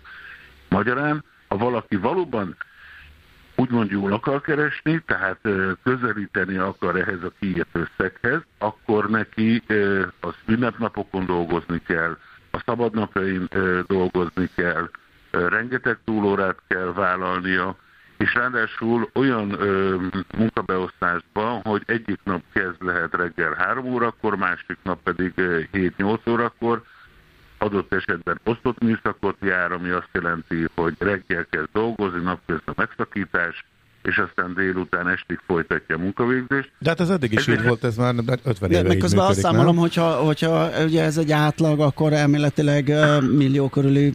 Magyarán, ha valaki valóban úgymond jól akar keresni, tehát közelíteni akar ehhez a kiírt összeghez, akkor neki az ünnepnapokon dolgozni kell, a szabadnapjain dolgozni kell, rengeteg túlórát kell vállalnia, és ráadásul olyan ö, munkabeosztásban, hogy egyik nap kezd lehet reggel 3 órakor, másik nap pedig 7-8 órakor, adott esetben osztott műszakot jár, ami azt jelenti, hogy reggel kezd dolgozni, napközben megszakítás, és aztán délután estig folytatja a munkavégzést. De hát ez eddig is így volt, ez már 50 éve De meg közben azt számolom, hogyha, hogyha ugye ez egy átlag, akkor elméletileg millió körüli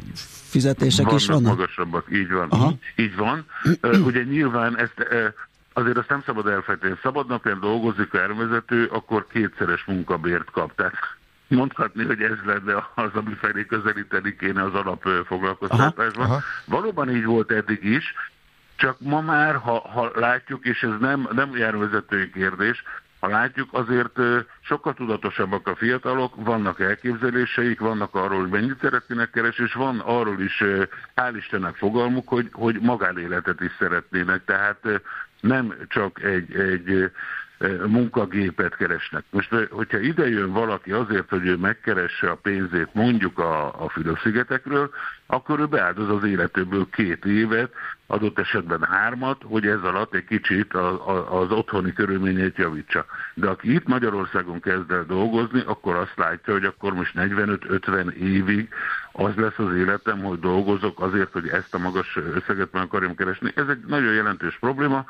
fizetések vannak is vannak? magasabbak, így van. Aha. Így van. ugye nyilván ezt azért azt nem szabad elfejteni. Szabad napján dolgozik a elvezető, akkor kétszeres munkabért kap. Tehát mondhatni, hogy ez lenne az, ami felé közelíteni kéne az alapfoglalkoztatásban. Valóban így volt eddig is, csak ma már, ha, ha látjuk, és ez nem, nem járvezetői kérdés, ha látjuk, azért sokkal tudatosabbak a fiatalok, vannak elképzeléseik, vannak arról, hogy mennyit szeretnének keresni, és van arról is, hál' Istennek fogalmuk, hogy, hogy magánéletet is szeretnének. Tehát nem csak egy, egy munkagépet keresnek. Most, hogyha ide jön valaki azért, hogy ő megkeresse a pénzét mondjuk a, a Fülöp-szigetekről, akkor ő beáldoz az életéből két évet, adott esetben hármat, hogy ez alatt egy kicsit a, a, az otthoni körülményét javítsa. De aki itt Magyarországon kezd el dolgozni, akkor azt látja, hogy akkor most 45-50 évig az lesz az életem, hogy dolgozok azért, hogy ezt a magas összeget meg akarjam keresni. Ez egy nagyon jelentős probléma,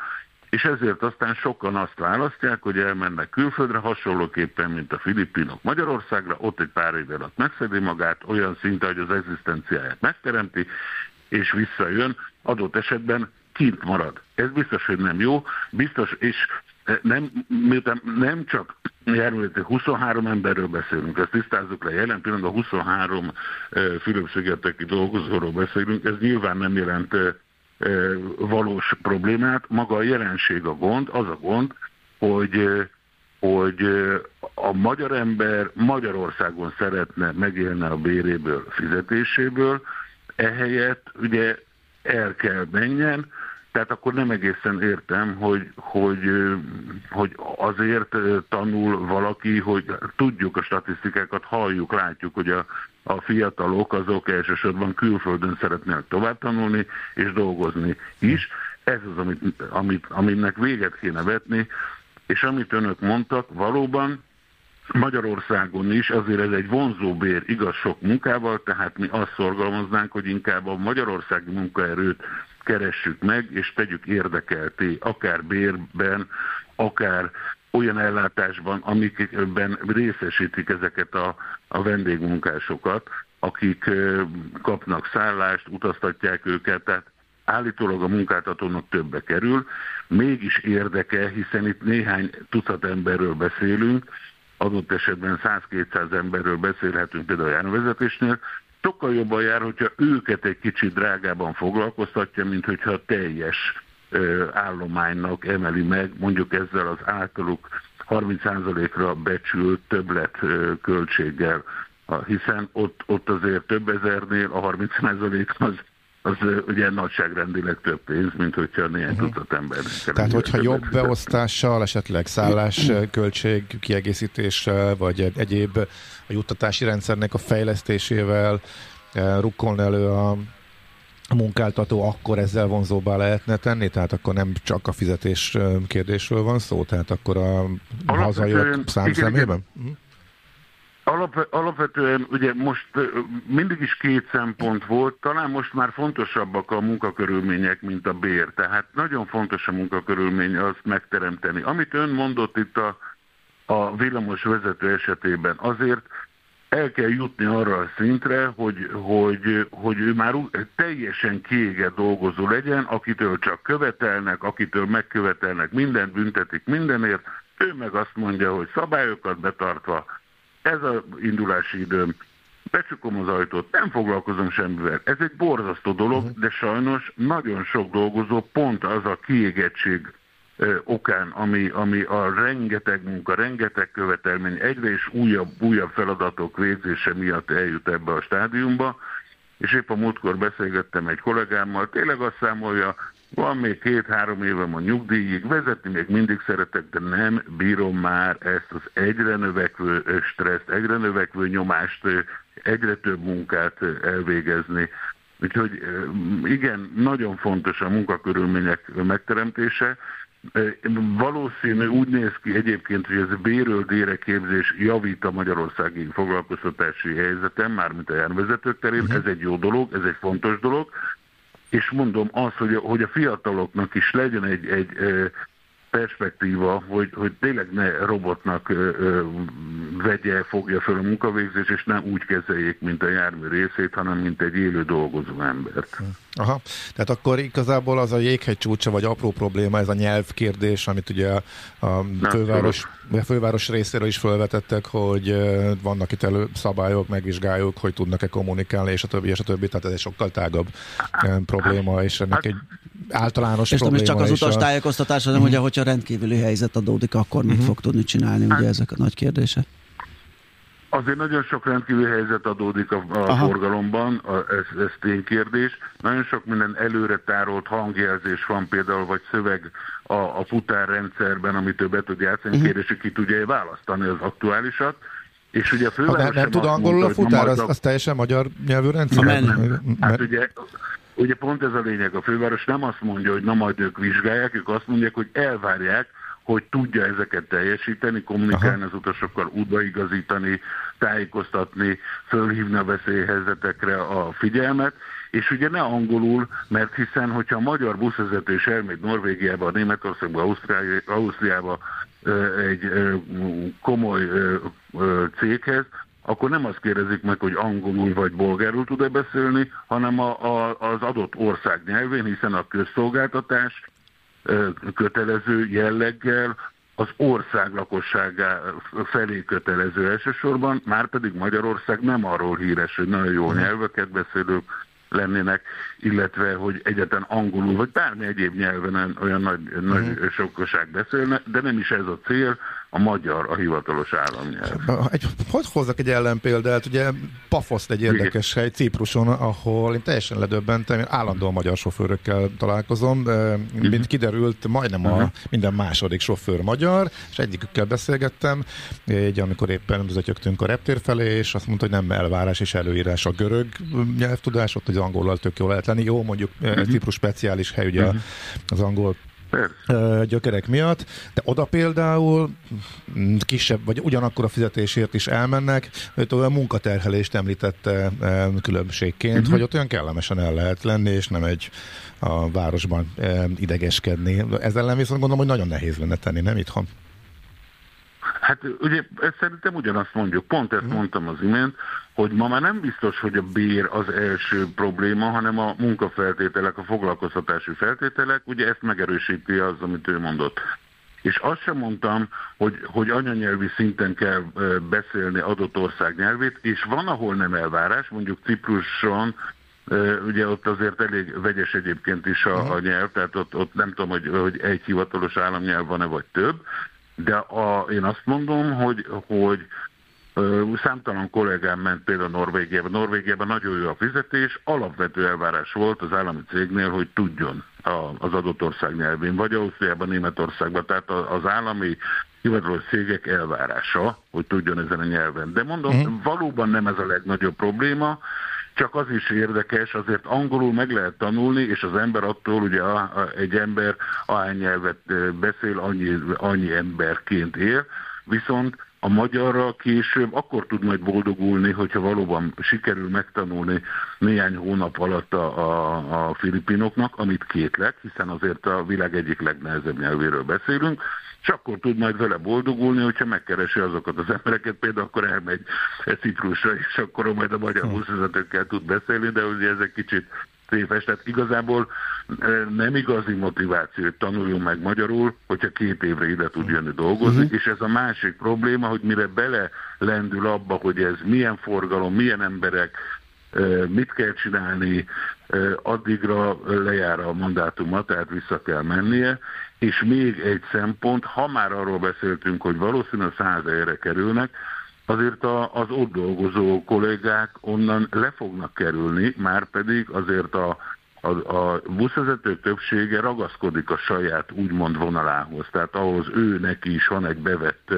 és ezért aztán sokan azt választják, hogy elmennek külföldre, hasonlóképpen, mint a filipinok Magyarországra, ott egy pár év alatt megszedi magát, olyan szinte, hogy az egzisztenciáját megteremti, és visszajön, adott esetben kint marad. Ez biztos, hogy nem jó, biztos, és nem, miután nem csak járművezető 23 emberről beszélünk, ezt tisztázzuk le, jelen pillanatban 23 Fülöp-szigeteki dolgozóról beszélünk, ez nyilván nem jelent valós problémát. Maga a jelenség a gond, az a gond, hogy, hogy a magyar ember Magyarországon szeretne megélni a béréből, fizetéséből, ehelyett ugye el kell menjen, tehát akkor nem egészen értem, hogy, hogy, hogy azért tanul valaki, hogy tudjuk a statisztikákat, halljuk, látjuk, hogy a, a fiatalok azok elsősorban külföldön szeretnének tovább tanulni és dolgozni is. Ez az, amit, amit, aminek véget kéne vetni, és amit önök mondtak, valóban Magyarországon is azért ez egy vonzóbér igaz sok munkával, tehát mi azt szorgalmaznánk, hogy inkább a magyarországi munkaerőt keressük meg, és tegyük érdekelté, akár bérben, akár olyan ellátásban, amikben részesítik ezeket a, a vendégmunkásokat, akik kapnak szállást, utaztatják őket, tehát állítólag a munkáltatónak többe kerül, mégis érdeke, hiszen itt néhány tucat emberről beszélünk, adott esetben 100-200 emberről beszélhetünk például a járvezetésnél, sokkal jobban jár, hogyha őket egy kicsit drágában foglalkoztatja, mint hogyha a teljes állománynak emeli meg, mondjuk ezzel az általuk 30%-ra becsült többlet költséggel, hiszen ott, ott azért több ezernél a 30% az az ugye nagyságrendileg több pénz, mint hogyha néhány uh-huh. tucat ember. Tehát, hogyha jobb beosztással, esetleg szállás költség kiegészítéssel, vagy egyéb a juttatási rendszernek a fejlesztésével rukkolni elő a a munkáltató, akkor ezzel vonzóbbá lehetne tenni? Tehát akkor nem csak a fizetés kérdésről van szó? Tehát akkor a hazajött szám szemében? Mhm. Alap, alapvetően ugye most mindig is két szempont volt, talán most már fontosabbak a munkakörülmények, mint a bér. Tehát nagyon fontos a munkakörülmény azt megteremteni. Amit ön mondott itt a, a villamos vezető esetében, azért el kell jutni arra a szintre, hogy, hogy, hogy ő már teljesen kiégett dolgozó legyen, akitől csak követelnek, akitől megkövetelnek, mindent büntetik mindenért, ő meg azt mondja, hogy szabályokat betartva, ez a indulási időm, becsukom az ajtót, nem foglalkozom semmivel. Ez egy borzasztó dolog, uh-huh. de sajnos nagyon sok dolgozó pont az a kiégettség okán, ami, ami a rengeteg munka, rengeteg követelmény, egyre is újabb, újabb feladatok végzése miatt eljut ebbe a stádiumba, és épp a múltkor beszélgettem egy kollégámmal, tényleg azt számolja, van még két-három évem a nyugdíjig, vezetni még mindig szeretek, de nem bírom már ezt az egyre növekvő stresszt, egyre növekvő nyomást, egyre több munkát elvégezni. Úgyhogy igen, nagyon fontos a munkakörülmények megteremtése, Valószínű úgy néz ki egyébként, hogy ez a béről dére képzés javít a magyarországi foglalkoztatási helyzetem, mármint a járvezetők terén. Uh-huh. Ez egy jó dolog, ez egy fontos dolog. És mondom azt, hogy a, hogy a fiataloknak is legyen egy, egy perspektíva, hogy, hogy tényleg ne robotnak ö, ö, vegye, fogja fel a munkavégzés, és nem úgy kezeljék, mint a jármű részét, hanem mint egy élő dolgozó embert. Aha, tehát akkor igazából az a jéghegy csúcsa, vagy apró probléma, ez a nyelvkérdés, amit ugye a főváros, a főváros részéről is felvetettek, hogy vannak itt elő szabályok, megvizsgáljuk, hogy tudnak-e kommunikálni, és a többi, és a többi, tehát ez egy sokkal tágabb probléma, és ennek egy általános és probléma. És nem is csak az utas tájékoztatás, hanem uh-huh. ugye, hogyha rendkívüli helyzet adódik, akkor mit mhm. fog tudni csinálni, ugye ezek a nagy kérdések? Azért nagyon sok rendkívüli helyzet adódik a, a forgalomban, a, ez, ez ténykérdés. Nagyon sok minden előre tárolt hangjelzés van például, vagy szöveg a, a futárrendszerben, amitől be tud játszani, uh-huh. kérdés, ki tudja választani az aktuálisat. És ugye a főváros ha, nem, nem tud angolul a futár, az, az teljesen magyar nyelvű rendszer? Hát ugye Ugye pont ez a lényeg, a főváros nem azt mondja, hogy na majd ők vizsgálják, ők azt mondják, hogy elvárják, hogy tudja ezeket teljesíteni, kommunikálni Aha. az utasokkal, útbaigazítani, tájékoztatni, fölhívni a veszélyhelyzetekre a figyelmet, és ugye ne angolul, mert hiszen, hogyha a magyar buszvezető is elmegy Norvégiába, Németországba, Ausztriába, Ausztriába egy komoly céghez, akkor nem azt kérdezik meg, hogy angolul vagy bolgárul tud-e beszélni, hanem a, a, az adott ország nyelvén, hiszen a közszolgáltatás kötelező jelleggel az ország lakosságá felé kötelező elsősorban, már pedig Magyarország nem arról híres, hogy nagyon jó nyelveket beszélők lennének, illetve hogy egyetlen angolul, vagy bármi egyéb nyelven olyan nagy, nagy uh-huh. sokaság beszélne, de nem is ez a cél, a magyar a hivatalos államnyelv. Egy, hogy hozzak egy ellenpéldát? Ugye Pafoszt egy érdekes hely Cipruson, ahol én teljesen ledöbbentem, én állandóan magyar sofőrökkel találkozom, de mint mhm. kiderült, majdnem a uh-huh. minden második sofőr magyar, és egyikükkel beszélgettem, egy, amikor éppen zötyögtünk a reptér felé, és azt mondta, hogy nem elvárás és előírás a görög nyelvtudás, ott az angolal tök jól lehet lenni. Jó, mondjuk uh-huh. Ciprus speciális hely, ugye uh-huh. az angol Persze. gyökerek miatt, de oda például kisebb, vagy ugyanakkor a fizetésért is elmennek, hogy olyan munkaterhelést említette különbségként, uh-huh. hogy ott olyan kellemesen el lehet lenni, és nem egy a városban idegeskedni. Ezzel ellen viszont gondolom, hogy nagyon nehéz lenne tenni, nem itthon? Hát ugye ezt szerintem ugyanazt mondjuk, pont ezt mondtam az imént, hogy ma már nem biztos, hogy a bér az első probléma, hanem a munkafeltételek, a foglalkoztatási feltételek, ugye ezt megerősíti az, amit ő mondott. És azt sem mondtam, hogy, hogy anyanyelvi szinten kell beszélni adott ország nyelvét, és van, ahol nem elvárás, mondjuk Cipruson, ugye ott azért elég vegyes egyébként is a, a nyelv, tehát ott, ott nem tudom, hogy, hogy egy hivatalos államnyelv van-e, vagy több, de a, én azt mondom, hogy, hogy Számtalan kollégám ment például Norvégiában. Norvégiában nagyon jó a fizetés, alapvető elvárás volt az állami cégnél, hogy tudjon az adott ország nyelvén, vagy Ausztriában, Németországban. Tehát az állami hivatalos cégek elvárása, hogy tudjon ezen a nyelven. De mondom, uh-huh. valóban nem ez a legnagyobb probléma, csak az is érdekes, azért angolul meg lehet tanulni, és az ember attól, ugye egy ember ahány nyelvet beszél, annyi, annyi emberként él, viszont a magyarra később akkor tud majd boldogulni, hogyha valóban sikerül megtanulni néhány hónap alatt a, a, a filipinoknak, amit kétlek, hiszen azért a világ egyik legnehezebb nyelvéről beszélünk, és akkor tud majd vele boldogulni, hogyha megkeresi azokat az embereket, például akkor elmegy Ciprusra, és akkor majd a magyar hm. buszvezetőkkel tud beszélni, de ugye ez egy kicsit téves. Tehát igazából nem igazi motiváció, hogy tanuljunk meg magyarul, hogyha két évre ide tud jönni dolgozni, uh-huh. és ez a másik probléma, hogy mire bele lendül abba, hogy ez milyen forgalom, milyen emberek, mit kell csinálni, addigra lejár a mandátuma, tehát vissza kell mennie, és még egy szempont, ha már arról beszéltünk, hogy valószínűleg száz helyre kerülnek, azért a, az ott dolgozó kollégák onnan le fognak kerülni, már pedig azért a, a, a buszvezető többsége ragaszkodik a saját úgymond vonalához, tehát ahhoz ő neki is van egy bevett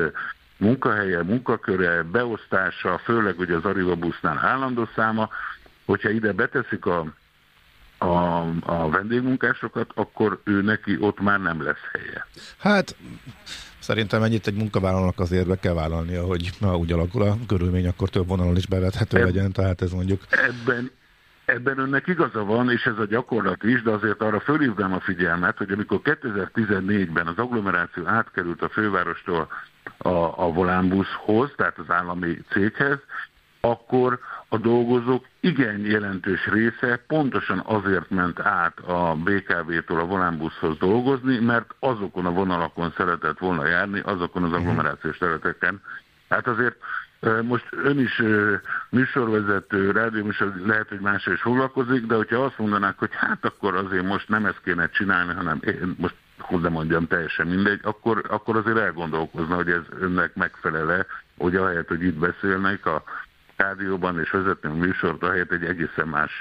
munkahelye, munkaköre, beosztása, főleg hogy az Arriva busznál állandó száma, hogyha ide beteszik a, a, a vendégmunkásokat, akkor ő neki ott már nem lesz helye. Hát Szerintem ennyit egy munkavállalónak azért be kell vállalnia, hogy ha úgy alakul a körülmény, akkor több vonalon is bevethető Eb- legyen, tehát ez mondjuk... Ebben, ebben önnek igaza van, és ez a gyakorlat is, de azért arra fölhívnám a figyelmet, hogy amikor 2014-ben az agglomeráció átkerült a fővárostól a, a volánbuszhoz, tehát az állami céghez, akkor a dolgozók igen jelentős része pontosan azért ment át a BKV-től a volánbuszhoz dolgozni, mert azokon a vonalakon szeretett volna járni, azokon az mhm. agglomerációs területeken. Hát azért most ön is műsorvezető, rádióműsor, lehet, hogy másra is foglalkozik, de hogyha azt mondanák, hogy hát akkor azért most nem ezt kéne csinálni, hanem én most hozzá mondjam, teljesen mindegy, akkor, akkor azért elgondolkozna, hogy ez önnek megfelele, hogy ahelyett, hogy itt beszélnek a rádióban és vezetni a műsort, ahelyett egy egészen más,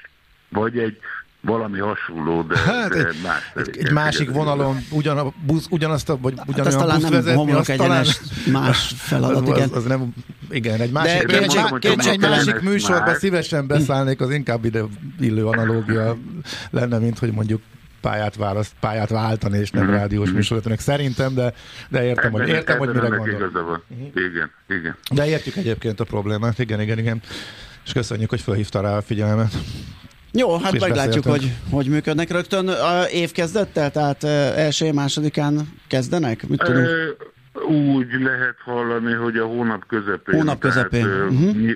vagy egy valami hasonló, de, hát de egy, más egy, egy másik vonalon ugyan a busz, ugyanazt a, vagy ugyanolyan hát busz vezetni, nem az talán más feladat, igen. Az, az nem, igen, egy másik, de, kétség, mondom, kétség, egy másik műsorban már. szívesen beszállnék, az inkább ide illő analógia lenne, mint hogy mondjuk pályát, választ, pályát váltani, és nem mm-hmm. rádiós mhm. műsorvezetőnek szerintem, de, de értem, ebben, hogy, értem hogy mire gondol. Uh-huh. Igen, igen. De értjük egyébként a problémát, igen, igen, igen. És köszönjük, hogy felhívta rá a figyelmet. Jó, hát meglátjuk, hogy, hogy működnek rögtön. A év kezdettel, tehát első másodikán kezdenek? Mit tudunk? Úgy lehet hallani, hogy a hónap közepén. Hónap közepén. Tehát, uh-huh.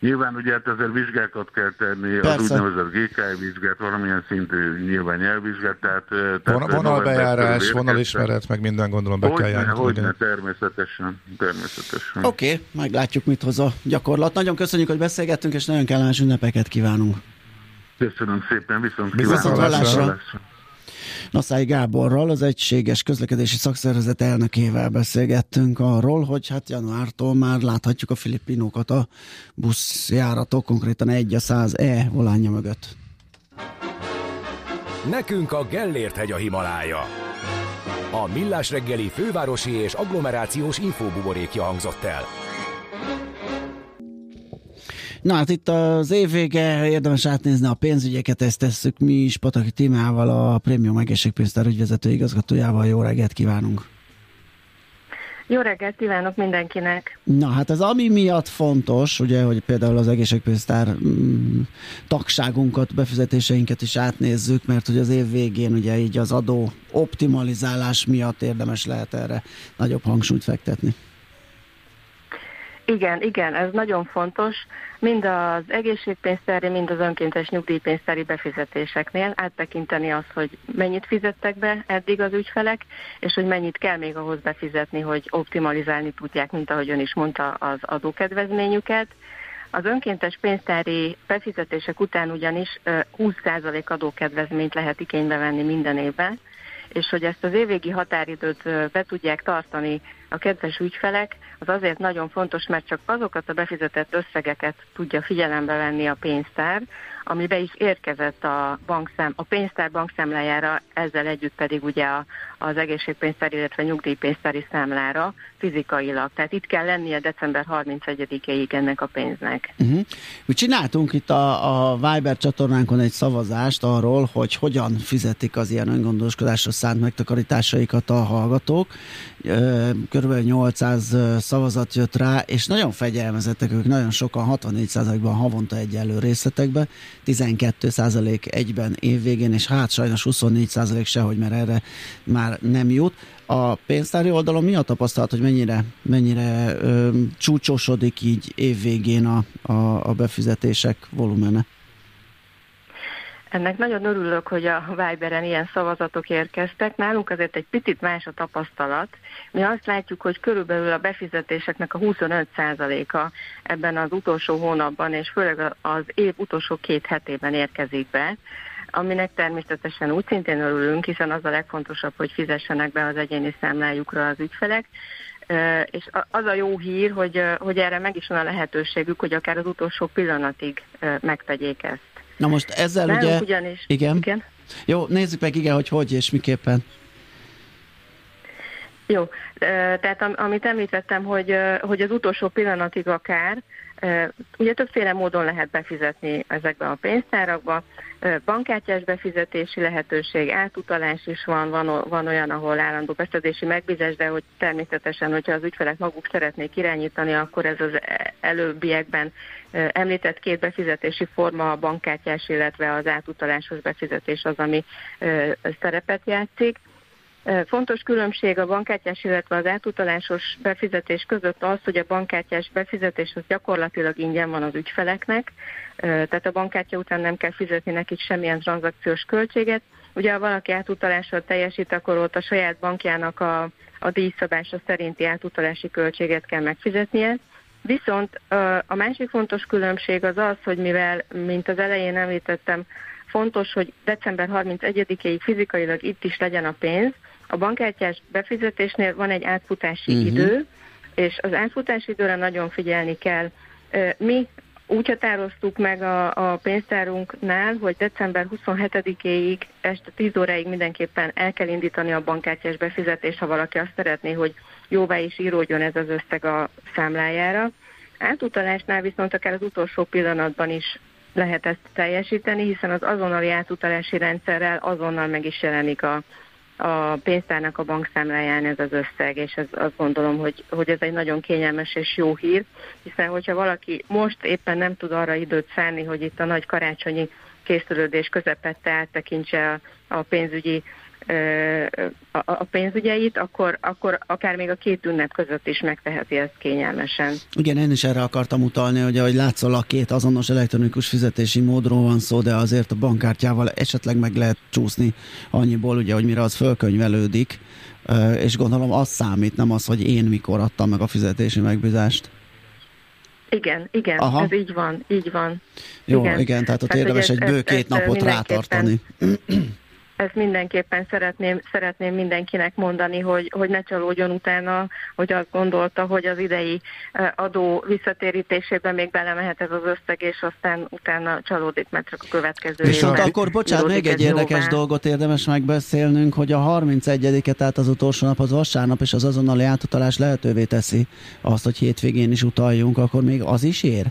Nyilván ugye hát ezzel vizsgákat kell tenni, Persze. az úgynevezett GKI vizsgát, valamilyen szintű nyilván nyelvvizsgát. Tehát, tehát vonalbejárás, vonalismeret, meg minden gondolom be kell járni. Hogyne, természetesen. természetesen. Oké, okay, meglátjuk, mit hoz a gyakorlat. Nagyon köszönjük, hogy beszélgettünk, és nagyon kellemes ünnepeket kívánunk. Köszönöm szépen, viszont kívánok. Naszái Gáborral, az Egységes Közlekedési Szakszervezet elnökével beszélgettünk arról, hogy hát januártól már láthatjuk a filipinokat a buszjáratok, konkrétan egy a 100E volánja mögött. Nekünk a Gellért hegy a Himalája. A Millás reggeli fővárosi és agglomerációs infóbuborékja hangzott el. Na hát itt az év vége, érdemes átnézni a pénzügyeket, ezt tesszük mi is Pataki Timával, a Prémium Egészségpénztár ügyvezető igazgatójával. Jó reggelt kívánunk! Jó reggelt kívánok mindenkinek! Na hát ez ami miatt fontos, ugye, hogy például az egészségpénztár mm, tagságunkat, befizetéseinket is átnézzük, mert hogy az év végén ugye így az adó optimalizálás miatt érdemes lehet erre nagyobb hangsúlyt fektetni. Igen, igen, ez nagyon fontos. Mind az egészségpénztári, mind az önkéntes nyugdíjpénztári befizetéseknél áttekinteni azt, hogy mennyit fizettek be eddig az ügyfelek, és hogy mennyit kell még ahhoz befizetni, hogy optimalizálni tudják, mint ahogy ön is mondta, az adókedvezményüket. Az önkéntes pénztári befizetések után ugyanis 20% adókedvezményt lehet igénybe venni minden évben, és hogy ezt az évvégi határidőt be tudják tartani a kedves ügyfelek, az azért nagyon fontos, mert csak azokat a befizetett összegeket tudja figyelembe venni a pénztár, ami be is érkezett a, bankszám, a pénztár bankszámlájára, ezzel együtt pedig ugye a, az egészségpénztár, illetve nyugdíjpénztári számlára fizikailag. Tehát itt kell lennie december 31-ig ennek a pénznek. Uh-huh. Úgy csináltunk itt a, a Viber csatornánkon egy szavazást arról, hogy hogyan fizetik az ilyen öngondoskodásra szánt megtakarításaikat a hallgatók. Körülbelül 800 szavazat jött rá, és nagyon fegyelmezettek ők, nagyon sokan, 64%-ban havonta egyenlő részletekbe, 12% egyben évvégén, és hát sajnos 24% sehogy, mert erre már nem jut. A pénztári oldalon mi a tapasztalat, hogy mennyire, mennyire ö, csúcsosodik így évvégén a, a, a befizetések volumene? Ennek nagyon örülök, hogy a Viberen ilyen szavazatok érkeztek. Nálunk azért egy picit más a tapasztalat. Mi azt látjuk, hogy körülbelül a befizetéseknek a 25%-a ebben az utolsó hónapban, és főleg az év utolsó két hetében érkezik be aminek természetesen úgy szintén örülünk, hiszen az a legfontosabb, hogy fizessenek be az egyéni számlájukra az ügyfelek, és az a jó hír, hogy, hogy erre meg is van a lehetőségük, hogy akár az utolsó pillanatig megtegyék ezt. Na most ezzel Nálunk ugye... ugyanis... Igen. igen. Jó, nézzük meg igen, hogy hogy és miképpen. Jó, tehát amit említettem, hogy, hogy az utolsó pillanatig akár, ugye többféle módon lehet befizetni ezekbe a pénztárakba, bankkártyás befizetési lehetőség, átutalás is van, van, van olyan, ahol állandó beszedési megbízás, de hogy természetesen, hogyha az ügyfelek maguk szeretnék irányítani, akkor ez az előbbiekben említett két befizetési forma, a bankkártyás, illetve az átutalásos befizetés az, ami szerepet játszik. Fontos különbség a bankkártyás, illetve az átutalásos befizetés között az, hogy a bankkártyás befizetés az gyakorlatilag ingyen van az ügyfeleknek, tehát a bankkártya után nem kell fizetni nekik semmilyen tranzakciós költséget. Ugye ha valaki átutalással teljesít, akkor ott a saját bankjának a, a díjszabása szerinti átutalási költséget kell megfizetnie. Viszont a másik fontos különbség az az, hogy mivel, mint az elején említettem, fontos, hogy december 31-ig fizikailag itt is legyen a pénz, a bankkártyás befizetésnél van egy átfutási uh-huh. idő, és az átfutási időre nagyon figyelni kell. Mi úgy határoztuk meg a, a pénztárunknál, hogy december 27-éig este 10 óráig mindenképpen el kell indítani a bankkártyás befizetést, ha valaki azt szeretné, hogy jóvá is íródjon ez az összeg a számlájára. Átutalásnál viszont akár az utolsó pillanatban is lehet ezt teljesíteni, hiszen az azonnali átutalási rendszerrel azonnal meg is jelenik a, a pénztárnak a bankszámláján ez az összeg, és ez, azt gondolom, hogy, hogy ez egy nagyon kényelmes és jó hír, hiszen hogyha valaki most éppen nem tud arra időt szánni, hogy itt a nagy karácsonyi készülődés közepette áttekintse a, a pénzügyi a, pénzügyeit, akkor, akkor akár még a két ünnep között is megteheti ezt kényelmesen. Igen, én is erre akartam utalni, hogy ahogy látszol, a két azonos elektronikus fizetési módról van szó, de azért a bankkártyával esetleg meg lehet csúszni annyiból, ugye, hogy mire az fölkönyvelődik, és gondolom az számít, nem az, hogy én mikor adtam meg a fizetési megbízást. Igen, igen, Aha. ez így van, így van. Jó, igen, igen tehát ott hát, érdemes egy bő két napot rátartani ezt mindenképpen szeretném, szeretném mindenkinek mondani, hogy, hogy ne csalódjon utána, hogy azt gondolta, hogy az idei adó visszatérítésében még belemehet ez az összeg, és aztán utána csalódik, mert csak a következő évben akkor, bocsánat, még egy érdekes jóvá. dolgot érdemes megbeszélnünk, hogy a 31-et, tehát az utolsó nap, az vasárnap, és az azonnali átutalás lehetővé teszi azt, hogy hétvégén is utaljunk, akkor még az is ér?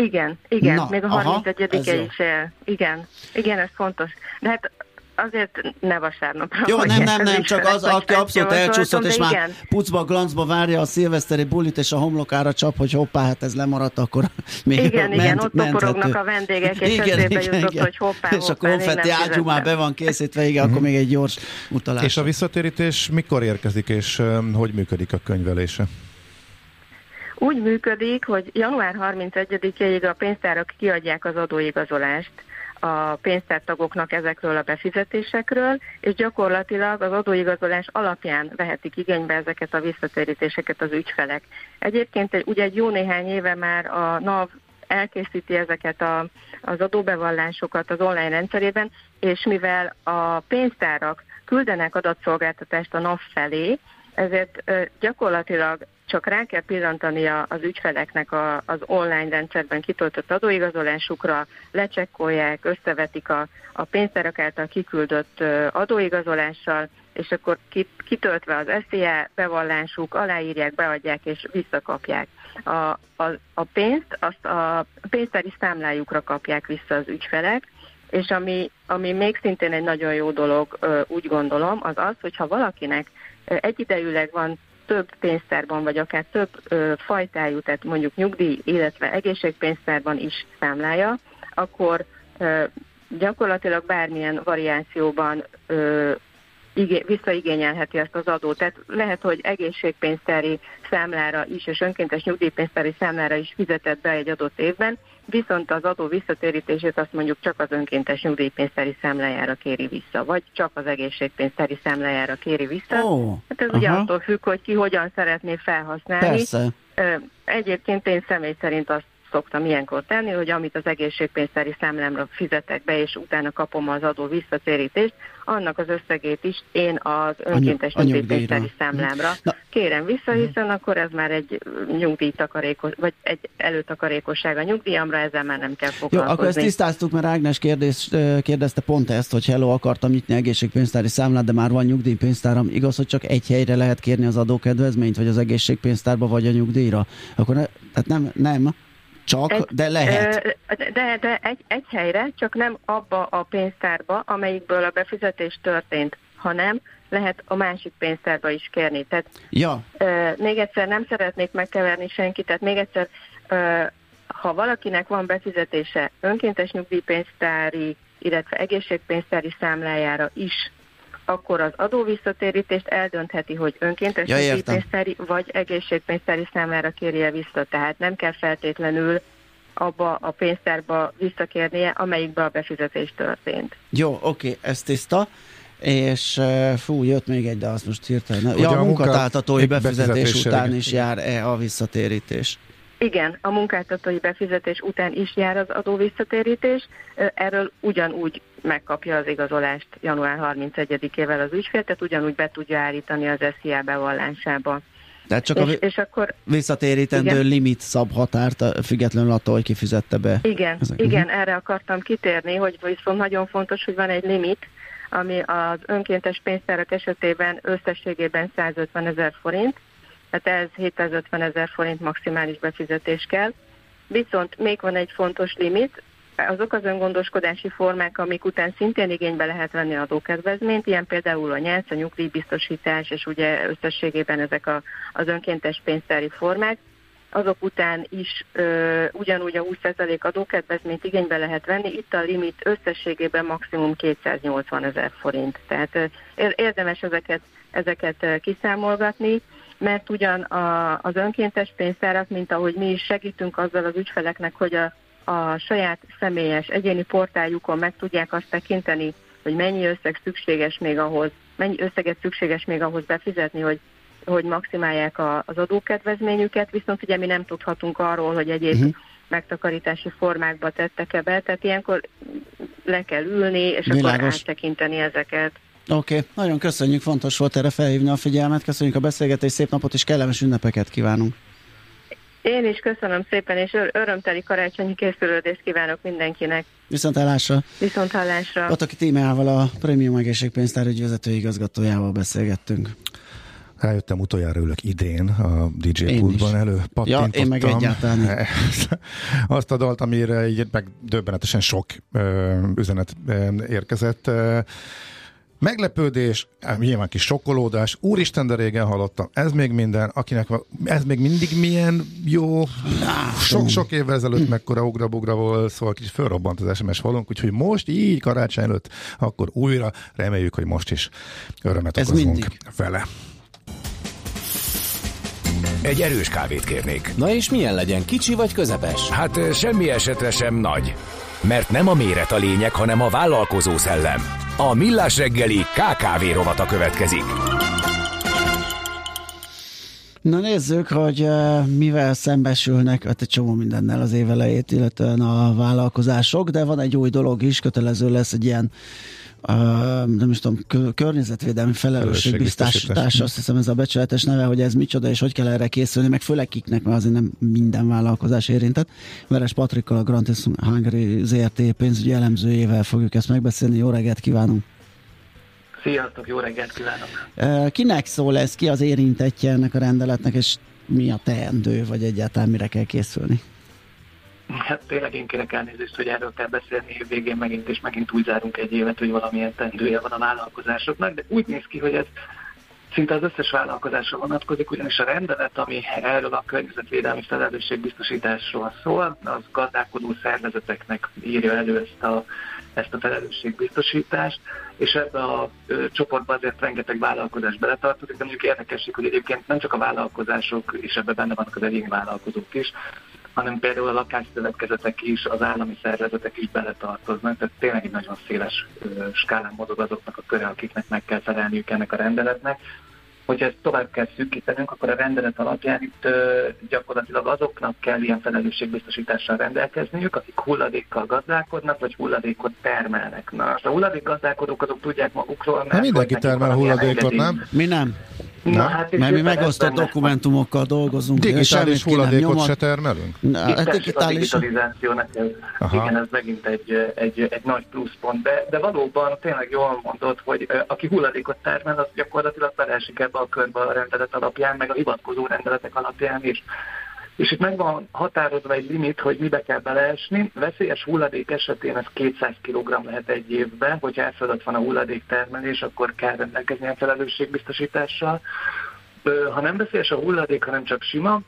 Igen, igen, Na, még a aha, ez 31-e jó. is el. Igen, igen, ez fontos. De hát azért ne vasárnapra Jó, nem, nem, nem, csak az, aki abszolút elcsúszott, és már igen. pucba, glancba várja a szilveszteri bulit, és a homlokára csap, hogy hoppá, hát ez lemaradt, akkor még Igen, ment, igen, ott toporognak a vendégek, és eszébe jutott, hogy hoppá, És a hoppá, még konfetti ágyú már be van készítve, igen, akkor még egy gyors utalás. És a visszatérítés mikor érkezik, és hogy működik a könyvelése? Úgy működik, hogy január 31-ig a pénztárak kiadják az adóigazolást a pénztártagoknak ezekről a befizetésekről, és gyakorlatilag az adóigazolás alapján vehetik igénybe ezeket a visszatérítéseket az ügyfelek. Egyébként egy- ugye egy jó néhány éve már a NAV elkészíti ezeket a, az adóbevallásokat az online rendszerében, és mivel a pénztárak küldenek adatszolgáltatást a NAV felé, ezért gyakorlatilag csak rá kell pillantani a- az ügyfeleknek a, az online rendszerben kitöltött adóigazolásukra, lecsekkolják, összevetik a, a pénztárak által kiküldött adóigazolással, és akkor ki- kitöltve az SZIA bevallásuk, aláírják, beadják és visszakapják. A, a, a pénzt azt a pénztári számlájukra kapják vissza az ügyfelek, és ami, ami még szintén egy nagyon jó dolog, úgy gondolom, az az, hogyha valakinek egyidejűleg van több pénztárban, vagy akár több ö, fajtájú, tehát mondjuk nyugdíj, illetve egészségpénztárban is számlája, akkor ö, gyakorlatilag bármilyen variációban ö, igé- visszaigényelheti ezt az adót. Tehát lehet, hogy egészségpénztári számlára is, és önkéntes nyugdíjpénztári számlára is fizetett be egy adott évben, viszont az adó visszatérítését azt mondjuk csak az önkéntes nyugdíjpénztári számlájára kéri vissza, vagy csak az egészségpénztári számlájára kéri vissza. Ó, Hát ez ugye aha. attól függ, hogy ki hogyan szeretné felhasználni. Persze. Egyébként én személy szerint azt szoktam ilyenkor tenni, hogy amit az egészségpénztári számlámra fizetek be, és utána kapom az adó visszatérítést, annak az összegét is én az önkéntes a nyugdíjpénztári számlámra Na. kérem vissza, hiszen akkor ez már egy nyugdíjtakarékos, vagy egy előtakarékosság a nyugdíjamra, ezzel már nem kell Jó, foglalkozni. akkor ezt tisztáztuk, mert Ágnes kérdés, kérdezte pont ezt, hogy hello, akartam nyitni egészségpénztári számlát, de már van nyugdíjpénztáram. Igaz, hogy csak egy helyre lehet kérni az adókedvezményt, vagy az egészségpénztárba, vagy a nyugdíjra? Akkor ne, tehát nem, nem, csak, Egy- de lehet. De, de egy, egy helyre, csak nem abba a pénztárba, amelyikből a befizetés történt, hanem lehet a másik pénztárba is kérni. Tehát Ja, Ö, még egyszer nem szeretnék megkeverni senkit, tehát még egyszer, ha valakinek van befizetése önkéntes nyugdíjpénztári, illetve egészségpénztári számlájára is, akkor az adóvisszatérítést eldöntheti, hogy önkéntes Ja, nyugdíjpénztári vagy egészségpénztári számlára kérje vissza. Tehát nem kell feltétlenül abba a pénztárba visszakérnie, amelyikbe a befizetés történt. jó, oké, ez tiszta. És uh, fú, jött még egy, de azt most hirtelen. Ja, a munkáltatói befizetés befizetésére- után is jár-e a visszatérítés? Igen, a munkáltatói befizetés után is jár az adóvisszatérítés, erről ugyanúgy megkapja az igazolást január 31-ével az ügyfél, tehát ugyanúgy be tudja állítani az SZIA bevallásába. Tehát csak a És, vi- és akkor visszatérítendő Igen. limit szab határt, a- függetlenül attól, hogy kifizette be. igen, Ezek- igen, erre akartam kitérni, hogy viszont nagyon fontos, hogy van egy limit, ami az önkéntes pénztárak esetében összességében 150 ezer forint, tehát ez 750 ezer forint maximális befizetés kell. Viszont még van egy fontos limit, azok az öngondoskodási formák, amik után szintén igénybe lehet venni adókedvezményt, ilyen például a nyelc, a nyugdíjbiztosítás, és ugye összességében ezek a, az önkéntes pénztári formák, azok után is ö, ugyanúgy a 20% adókedvezményt igénybe lehet venni, itt a limit összességében maximum 280 ezer forint. Tehát ö, ér- érdemes ezeket, ezeket kiszámolgatni, mert ugyan a, az önkéntes pénztárak, mint ahogy mi is segítünk azzal az ügyfeleknek, hogy a, a saját személyes egyéni portáljukon meg tudják azt tekinteni, hogy mennyi összeg szükséges még ahhoz, mennyi összeget szükséges még ahhoz befizetni, hogy hogy maximálják a, az adókedvezményüket, viszont ugye mi nem tudhatunk arról, hogy egyéb uh-huh. megtakarítási formákba tettek-e be, tehát ilyenkor le kell ülni, és Világos. akkor áttekinteni ezeket. Oké, okay. nagyon köszönjük, fontos volt erre felhívni a figyelmet, köszönjük a beszélgetést, szép napot és kellemes ünnepeket kívánunk. Én is köszönöm szépen, és ör- örömteli karácsonyi készülődést kívánok mindenkinek. Viszont elásra. Viszont hallásra. Pataki Tímeával a Premium Egészségpénztár ügyvezető igazgatójával beszélgettünk. Rájöttem, utoljára ülök idén a DJ pultban elő Ja, én meg egyáltalán. Azt a dalt, amire így meg döbbenetesen sok ö, üzenet ö, érkezett. Ö, Meglepődés, eh, nyilván kis sokkolódás, úristen, de régen hallottam, ez még minden, akinek van, ez még mindig milyen jó, sok-sok évvel ezelőtt mekkora ugra-bugra volt, szóval kicsit fölrobbant az SMS falunk, úgyhogy most így karácsony előtt, akkor újra reméljük, hogy most is örömet Ez okozunk mindig. vele. Egy erős kávét kérnék. Na és milyen legyen, kicsi vagy közepes? Hát ö, semmi esetre sem nagy. Mert nem a méret a lényeg, hanem a vállalkozó szellem. A Millás reggeli KKV rovata következik. Na nézzük, hogy uh, mivel szembesülnek, hát egy csomó mindennel az év elejét, illetően a vállalkozások, de van egy új dolog is, kötelező lesz egy ilyen nem is tudom, kö- környezetvédelmi felelősségbiztosítás, azt hiszem ez a becsületes neve, hogy ez micsoda, és hogy kell erre készülni, meg főleg kiknek, mert azért nem minden vállalkozás érintett. Veres Patrikkal, a Grantis Hungary ZRT pénzügyi elemzőjével fogjuk ezt megbeszélni. Jó reggelt kívánunk! Sziasztok, jó reggelt kívánok! Kinek szól ez, ki az érintettje ennek a rendeletnek, és mi a teendő, vagy egyáltalán mire kell készülni? Hát tényleg én kérek elnézést, hogy erről kell beszélni végén megint, és megint úgy zárunk egy évet, hogy valamilyen tendője van a vállalkozásoknak, de úgy néz ki, hogy ez szinte az összes vállalkozásra vonatkozik, ugyanis a rendelet, ami erről a környezetvédelmi felelősségbiztosításról szól, az gazdálkodó szervezeteknek írja elő ezt a, ezt a felelősségbiztosítást, és ebbe a ö, csoportba azért rengeteg vállalkozás beletartozik, de mondjuk érdekesség, hogy egyébként nem csak a vállalkozások, és ebben benne vannak az egyéni vállalkozók is, hanem például a lakásszövetkezetek is, az állami szervezetek is beletartoznak, tehát tényleg egy nagyon széles skálán mozog azoknak a köre, akiknek meg kell felelniük ennek a rendeletnek. Hogyha ezt tovább kell szűkítenünk, akkor a rendelet alapján itt ö, gyakorlatilag azoknak kell ilyen felelősségbiztosítással rendelkezniük, akik hulladékkal gazdálkodnak, vagy hulladékot termelnek. Na, most a hulladék gazdálkodók azok tudják magukról, mert Hát mindenki termel hulladékot, nem? Mi nem? Na, Nem? hát Mert mi megosztott dokumentumokkal dolgozunk. Digitális hulladékot nyomod. se termelünk? Na, Itt hát digitális. A digitalizációnak ez, Aha. igen, ez megint egy, egy, egy nagy pluszpont, de, de valóban tényleg jól mondod, hogy aki hulladékot termel, az gyakorlatilag beleesik ebbe körbe a rendelet alapján, meg a hivatkozó rendeletek alapján is. És itt meg van határozva egy limit, hogy mibe kell beleesni. Veszélyes hulladék esetén ez 200 kg lehet egy évben, hogyha fölött van a hulladéktermelés, akkor kell rendelkezni a felelősségbiztosítással. Ha nem veszélyes a hulladék, hanem csak sima,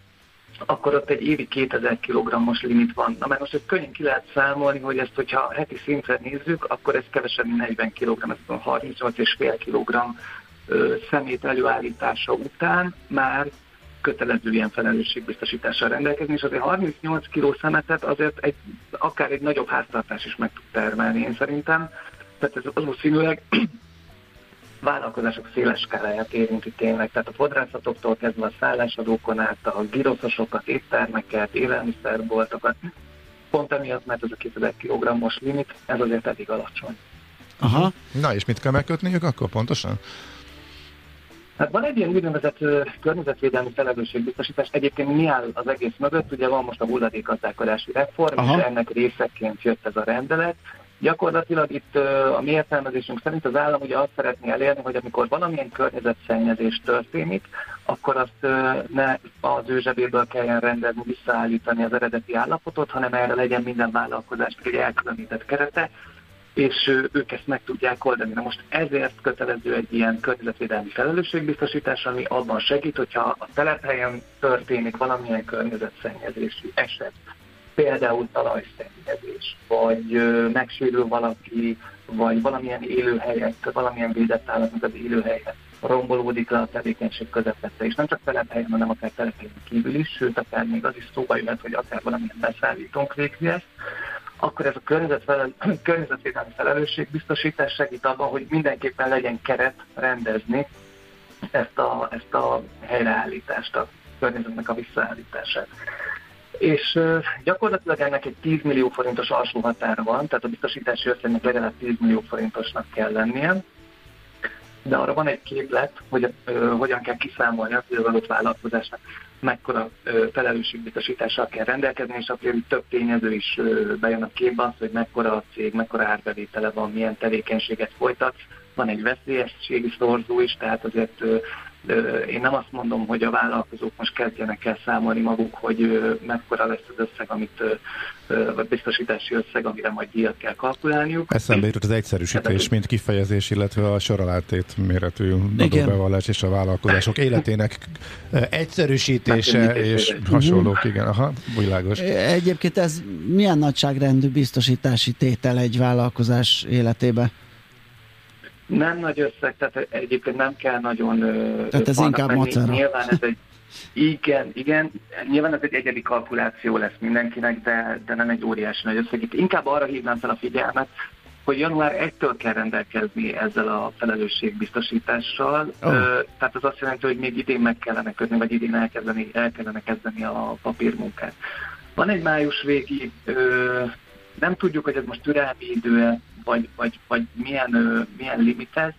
akkor ott egy évi 2000 kg-os limit van. Na mert most ezt könnyen ki lehet számolni, hogy ezt, hogyha heti szintre nézzük, akkor ez kevesebb, mint 40 kg, ez a 38,5 kg szemét előállítása után már kötelező ilyen felelősségbiztosítással rendelkezni, és azért 38 kg szemetet azért egy, akár egy nagyobb háztartás is meg tud termelni, én szerintem. Tehát ez valószínűleg vállalkozások széles skáláját érinti tényleg, tehát a fodrászatoktól kezdve a szállásadókon át, a giroszosokat, éttermeket, élelmiszerboltokat, pont emiatt, mert ez a 2000 kg-os limit, ez azért elég alacsony. Aha. Na és mit kell megkötniük akkor pontosan? Hát van egy ilyen úgynevezett környezetvédelmi felelősségbiztosítás. Egyébként mi áll az egész mögött? Ugye van most a hulladékgazdálkodási reform, Aha. és ennek részeként jött ez a rendelet. Gyakorlatilag itt a mi értelmezésünk szerint az állam ugye azt szeretné elérni, hogy amikor valamilyen környezetszennyezés történik, akkor azt ne az ő zsebéből kelljen rendezni, visszaállítani az eredeti állapotot, hanem erre legyen minden vállalkozásnak egy elkülönített kerete, és ők ezt meg tudják oldani. Na most ezért kötelező egy ilyen környezetvédelmi felelősségbiztosítás, ami abban segít, hogyha a telephelyen történik valamilyen környezetszennyezési eset, például talajszennyezés, vagy megsérül valaki, vagy valamilyen élőhelyet, valamilyen védett állatnak az élőhelye rombolódik le a tevékenység közepette, és nem csak telephelyen, hanem akár telephelyen kívül is, sőt, akár még az is szóba jöhet, hogy akár valamilyen beszállítónk végzi ezt, akkor ez a környezetfelel, környezetvédelmi felelősségbiztosítás segít abban, hogy mindenképpen legyen keret rendezni ezt a, ezt a helyreállítást, a környezetnek a visszaállítását. És gyakorlatilag ennek egy 10 millió forintos alsó határa van, tehát a biztosítási összegnek legalább 10 millió forintosnak kell lennie, de arra van egy képlet, hogy ö, hogyan kell kiszámolni az adott vállalkozásnak mekkora felelősségbiztosítással kell rendelkezni, és itt több tényező is bejön a képbe, az, hogy mekkora a cég, mekkora árbevétele van, milyen tevékenységet folytat. Van egy veszélyességi szorzó is, tehát azért Én nem azt mondom, hogy a vállalkozók most kezdjenek el számolni maguk, hogy mekkora lesz az összeg, amit, vagy biztosítási összeg, amire majd díjat kell kalkulálniuk. Eszembe jutott az egyszerűsítés, mint kifejezés, illetve a soralátét méretű adóbevallás és a vállalkozások életének egyszerűsítése és hasonlók, igen, aha, világos. Egyébként ez milyen nagyságrendű biztosítási tétel egy vállalkozás életébe? Nem nagy összeg, tehát egyébként nem kell nagyon... Tehát ez inkább macera. Nyilván ez egy igen, igen. Nyilván ez egy egyedi kalkuláció lesz mindenkinek, de, de nem egy óriási nagy összeg. Itt inkább arra hívnám fel a figyelmet, hogy január 1-től kell rendelkezni ezzel a felelősségbiztosítással. Oh. Tehát az azt jelenti, hogy még idén meg kellene kötni, vagy idén elkezdeni, el kellene kezdeni a papírmunkát. Van egy május végi, nem tudjuk, hogy ez most türelmi idő vagy, vagy, vagy milyen, milyen limit ez,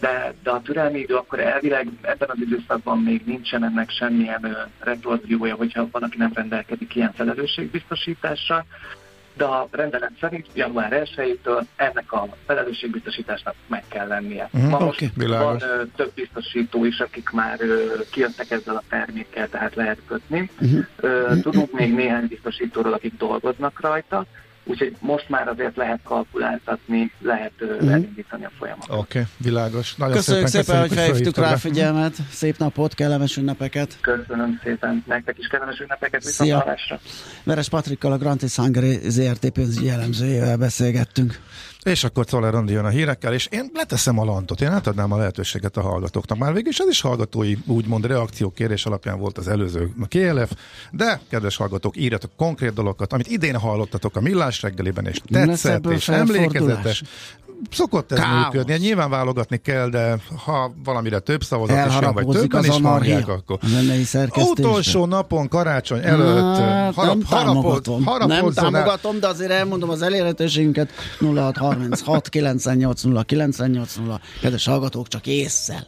de, de a türelmi idő akkor elvileg ebben az időszakban még nincsen ennek semmilyen retorziója, hogyha valaki nem rendelkezik ilyen felelősségbiztosítással, de a rendelet szerint január 1-től ennek a felelősségbiztosításnak meg kell lennie. Uh-huh, Ma most okay, van ö, több biztosító is, akik már ö, kijöttek ezzel a termékkel, tehát lehet kötni. Uh-huh. tudunk még néhány biztosítóról, akik dolgoznak rajta, Úgyhogy most már azért lehet kalkuláltatni, lehet uh-huh. elindítani a folyamatot. Oké, okay, világos. Nagyon köszönjük szépen, szépen hogy felhívtuk rá figyelmet. Szép napot, kellemes ünnepeket. Köszönöm szépen. Nektek is kellemes ünnepeket. Szia. Veres Patrikkal, a Grantis Hungary ZRT pénzügyi jellemzőjével beszélgettünk. És akkor Czoller jön a hírekkel, és én leteszem a lantot, én átadnám a lehetőséget a hallgatóknak. Már végig is ez is hallgatói, úgymond reakciókérés alapján volt az előző a KLF, de kedves hallgatók, írjatok konkrét dolgokat, amit idén hallottatok a millás reggeliben, és tetszett, és emlékezetes szokott ez Káosz. működni. Hát nyilván válogatni kell, de ha valamire több szavazat is jön, vagy többen is hallják, akkor. Utolsó napon, karácsony előtt hát, harap, nem támogatom. Harap, nem támogatom, de azért elmondom az elérhetőségünket 0636 980 980 kedves hallgatók, csak észszel.